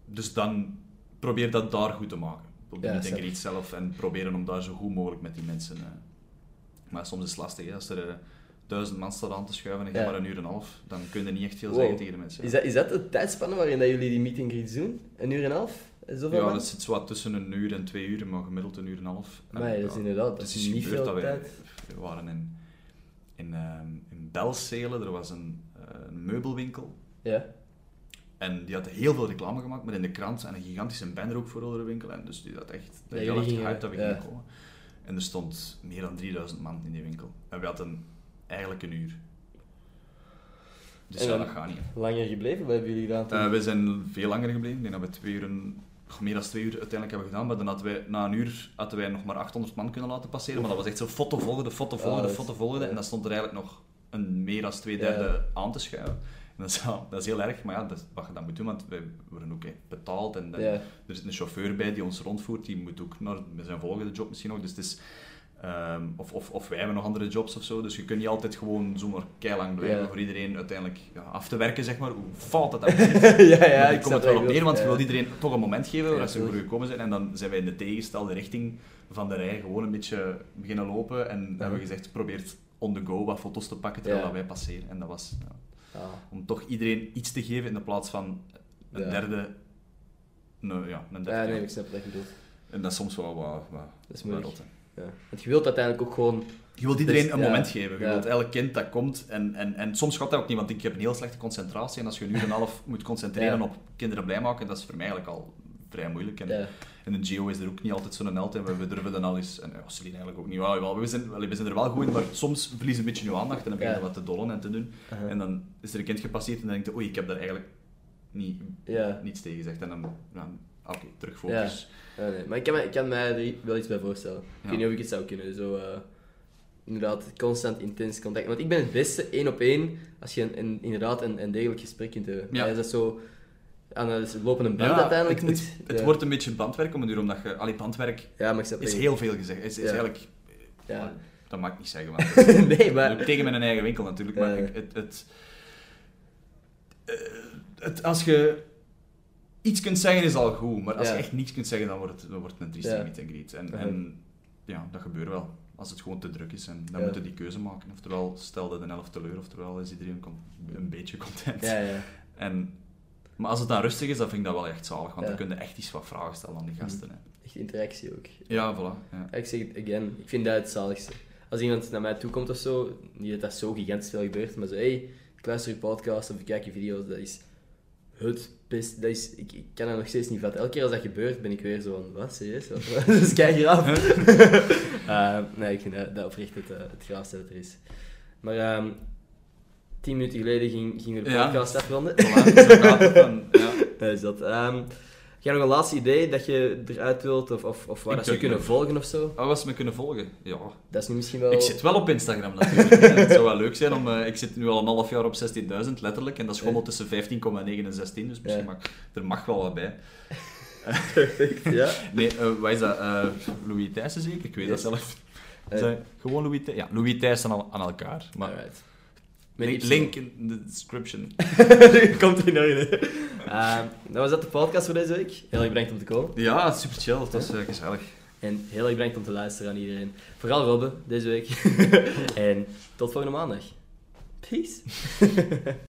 dus dan probeer dat daar goed te maken. Op de Ja, snap greet zelf en proberen om daar zo goed mogelijk met die mensen... eh, maar soms is het lastig, hè. als er eh, duizend man staat aan te schuiven en je Ja. maar een uur en een half, dan kun je niet echt veel Wow. zeggen tegen de mensen. Is dat, is dat de tijdspanne waarin dat jullie die meet and greets doen? Een uur en een half? Zoveel ja, man? dat zit zo wat tussen een uur en twee uur, maar gemiddeld een uur en een half. Maar ja, dat is inderdaad, dat het is niet gebeurd veel dat wij, tijd. we waren in, in, ehm in Belzelen, er was een, eh, een meubelwinkel. Ja. En die had heel veel reclame gemaakt, maar in de krant en een gigantische banner ook voor de winkel. En dus die had echt Ja, heel erg gehyped dat we ja. gingen komen. En er stond meer dan 3000 man in die winkel. En we hadden eigenlijk een uur. Dus En ja, dat gaat niet. Langer gebleven? Wat hebben jullie gedaan toen? Eh, we zijn veel langer gebleven. Ik denk dat we twee uur, meer dan twee uur uiteindelijk hebben gedaan. Maar dan hadden wij, na een uur hadden wij nog maar 800 man kunnen laten passeren. Maar dat was echt zo foto volgende, foto Ah, volgende, dat is- foto volgende. ja. En dan stond er eigenlijk nog een meer dan twee Ja. derde aan te schuiven. Dat is, ja, dat is heel erg, maar ja, dat is wat je dan moet doen, want wij worden ook betaald. En dan, Ja. er zit een chauffeur bij die ons rondvoert, die moet ook naar met zijn volgende job misschien nog. Dus het is, ehm, of, of, of wij hebben nog andere jobs of zo, dus je kunt niet altijd gewoon zomaar keilang blijven Ja. voor iedereen uiteindelijk ja, af te werken, zeg maar. Hoe fout dat is. ja, ja, ik kom het wel op neer, want je wil iedereen toch een moment geven waar ze voor gekomen zijn. En dan zijn wij in de tegengestelde richting van de rij gewoon een beetje beginnen lopen. En hebben we gezegd, probeert on the go wat foto's te pakken terwijl wij passeren. En dat was ja, om toch iedereen iets te geven in de plaats van een Ja. derde... Nou, ja, een derde. ja, nee, ik snap wat je bedoelt. En dat is soms wel wat, wat, Dat is wat moeilijk. Ja. Want je wilt uiteindelijk ook gewoon... Je wilt iedereen Dus, een moment geven. Je wilt elk kind dat komt. En, en, en soms gaat dat ook niet, want ik heb een heel slechte concentratie. En als je een uur en een half moet concentreren op kinderen blij maken, dat is voor mij eigenlijk al vrij moeilijk. En. En een Geo is er ook niet altijd zo'n held in. We, we durven dan al eens... En ja, Celine eigenlijk ook niet. Wel, we, zijn, we zijn er wel goed in, maar soms verliezen een beetje je aandacht. En dan begin je Ja. wat te dollen en te doen. Aha. En dan is er een kind gepasseerd en dan denk je, oei, ik heb daar eigenlijk niet, niets tegen gezegd. En dan, ja, oké, terug focus. Ja, nee. Maar ik kan, ik kan mij er wel iets bij voorstellen. Ik Ja. weet niet of ik het zou kunnen. Zo, eh, inderdaad, constant intens contact. Want ik ben het beste één op één als je een, een- inderdaad een, een degelijk gesprek kunt hebben. Ja. Als dat zo aan een lopende band Ja, uiteindelijk het, moet. het, het ja. wordt een beetje bandwerk om een duur, omdat je... Allee, bandwerk Ja, maar is heel veel gezegd. Is, is eigenlijk... Ja. Dat mag ik niet zeggen, want dat is- nee, Maar... tegen mijn eigen winkel natuurlijk, maar ik- het, het, eh, het, als je iets kunt zeggen is al goed, maar als je echt niets kunt zeggen, dan wordt het, dan wordt het een trieste meet and greet. En, en ja, dat gebeurt wel. Als het gewoon te druk is, en dan moeten die keuze maken. Oftewel, stel dat een helft teleur, oftewel is iedereen een beetje content. Ja, ja. En, maar als het dan rustig is, dan vind ik dat wel echt zalig, want dan kun je echt iets wat vragen stellen aan die gasten. Hè. Echt interactie ook. Ja, voilà. Ik zeg het again, ik vind dat het zaligste. Als iemand naar mij toe komt of zo, niet dat dat zo gigantisch veel gebeurt, maar zo, hey, ik luister je podcast of ik kijk je video's, dat is het best. Dat is, ik, ik kan dat nog steeds niet vatten. Elke keer als dat gebeurt, ben ik weer zo van, wat, serieus? Wat? dus kijk hier af. Eh, nee, ik vind dat, dat oprecht het, eh, het dat er is. Maar ehm, tien minuten geleden ging, gingen we de podcast afronden. Voilà. Ja. Is dat. Ehm, heb nog een laatste idee dat je eruit wilt, of, of, of waar dat ze kunnen volgen of zo? Oh, was me kunnen volgen? Ja, Dat is nu misschien wel... Ik zit wel op Instagram natuurlijk. het zou wel leuk zijn om... eh, ik zit nu al een half jaar op 16.000, letterlijk. En dat schommelt tussen 15,9 en 16. Dus misschien Ja. mag, er mag wel wat bij. Perfect, ja. Nee, eh wat is dat? Eh, Louis Thijssen zeker? Ik weet Yes. dat zelf. Is gewoon Louis Thijssen? Ja, Louis Thijssen aan, aan elkaar. Maar Alright. Link, link in de description. Komt er nog in. Ehm, dat was dat de podcast voor deze week. Heel erg bedankt om te komen. Ja, super chill. Dat was eh, gezellig. En heel erg bedankt om te luisteren aan iedereen. Vooral Robbe, deze week. en tot volgende maandag. Peace.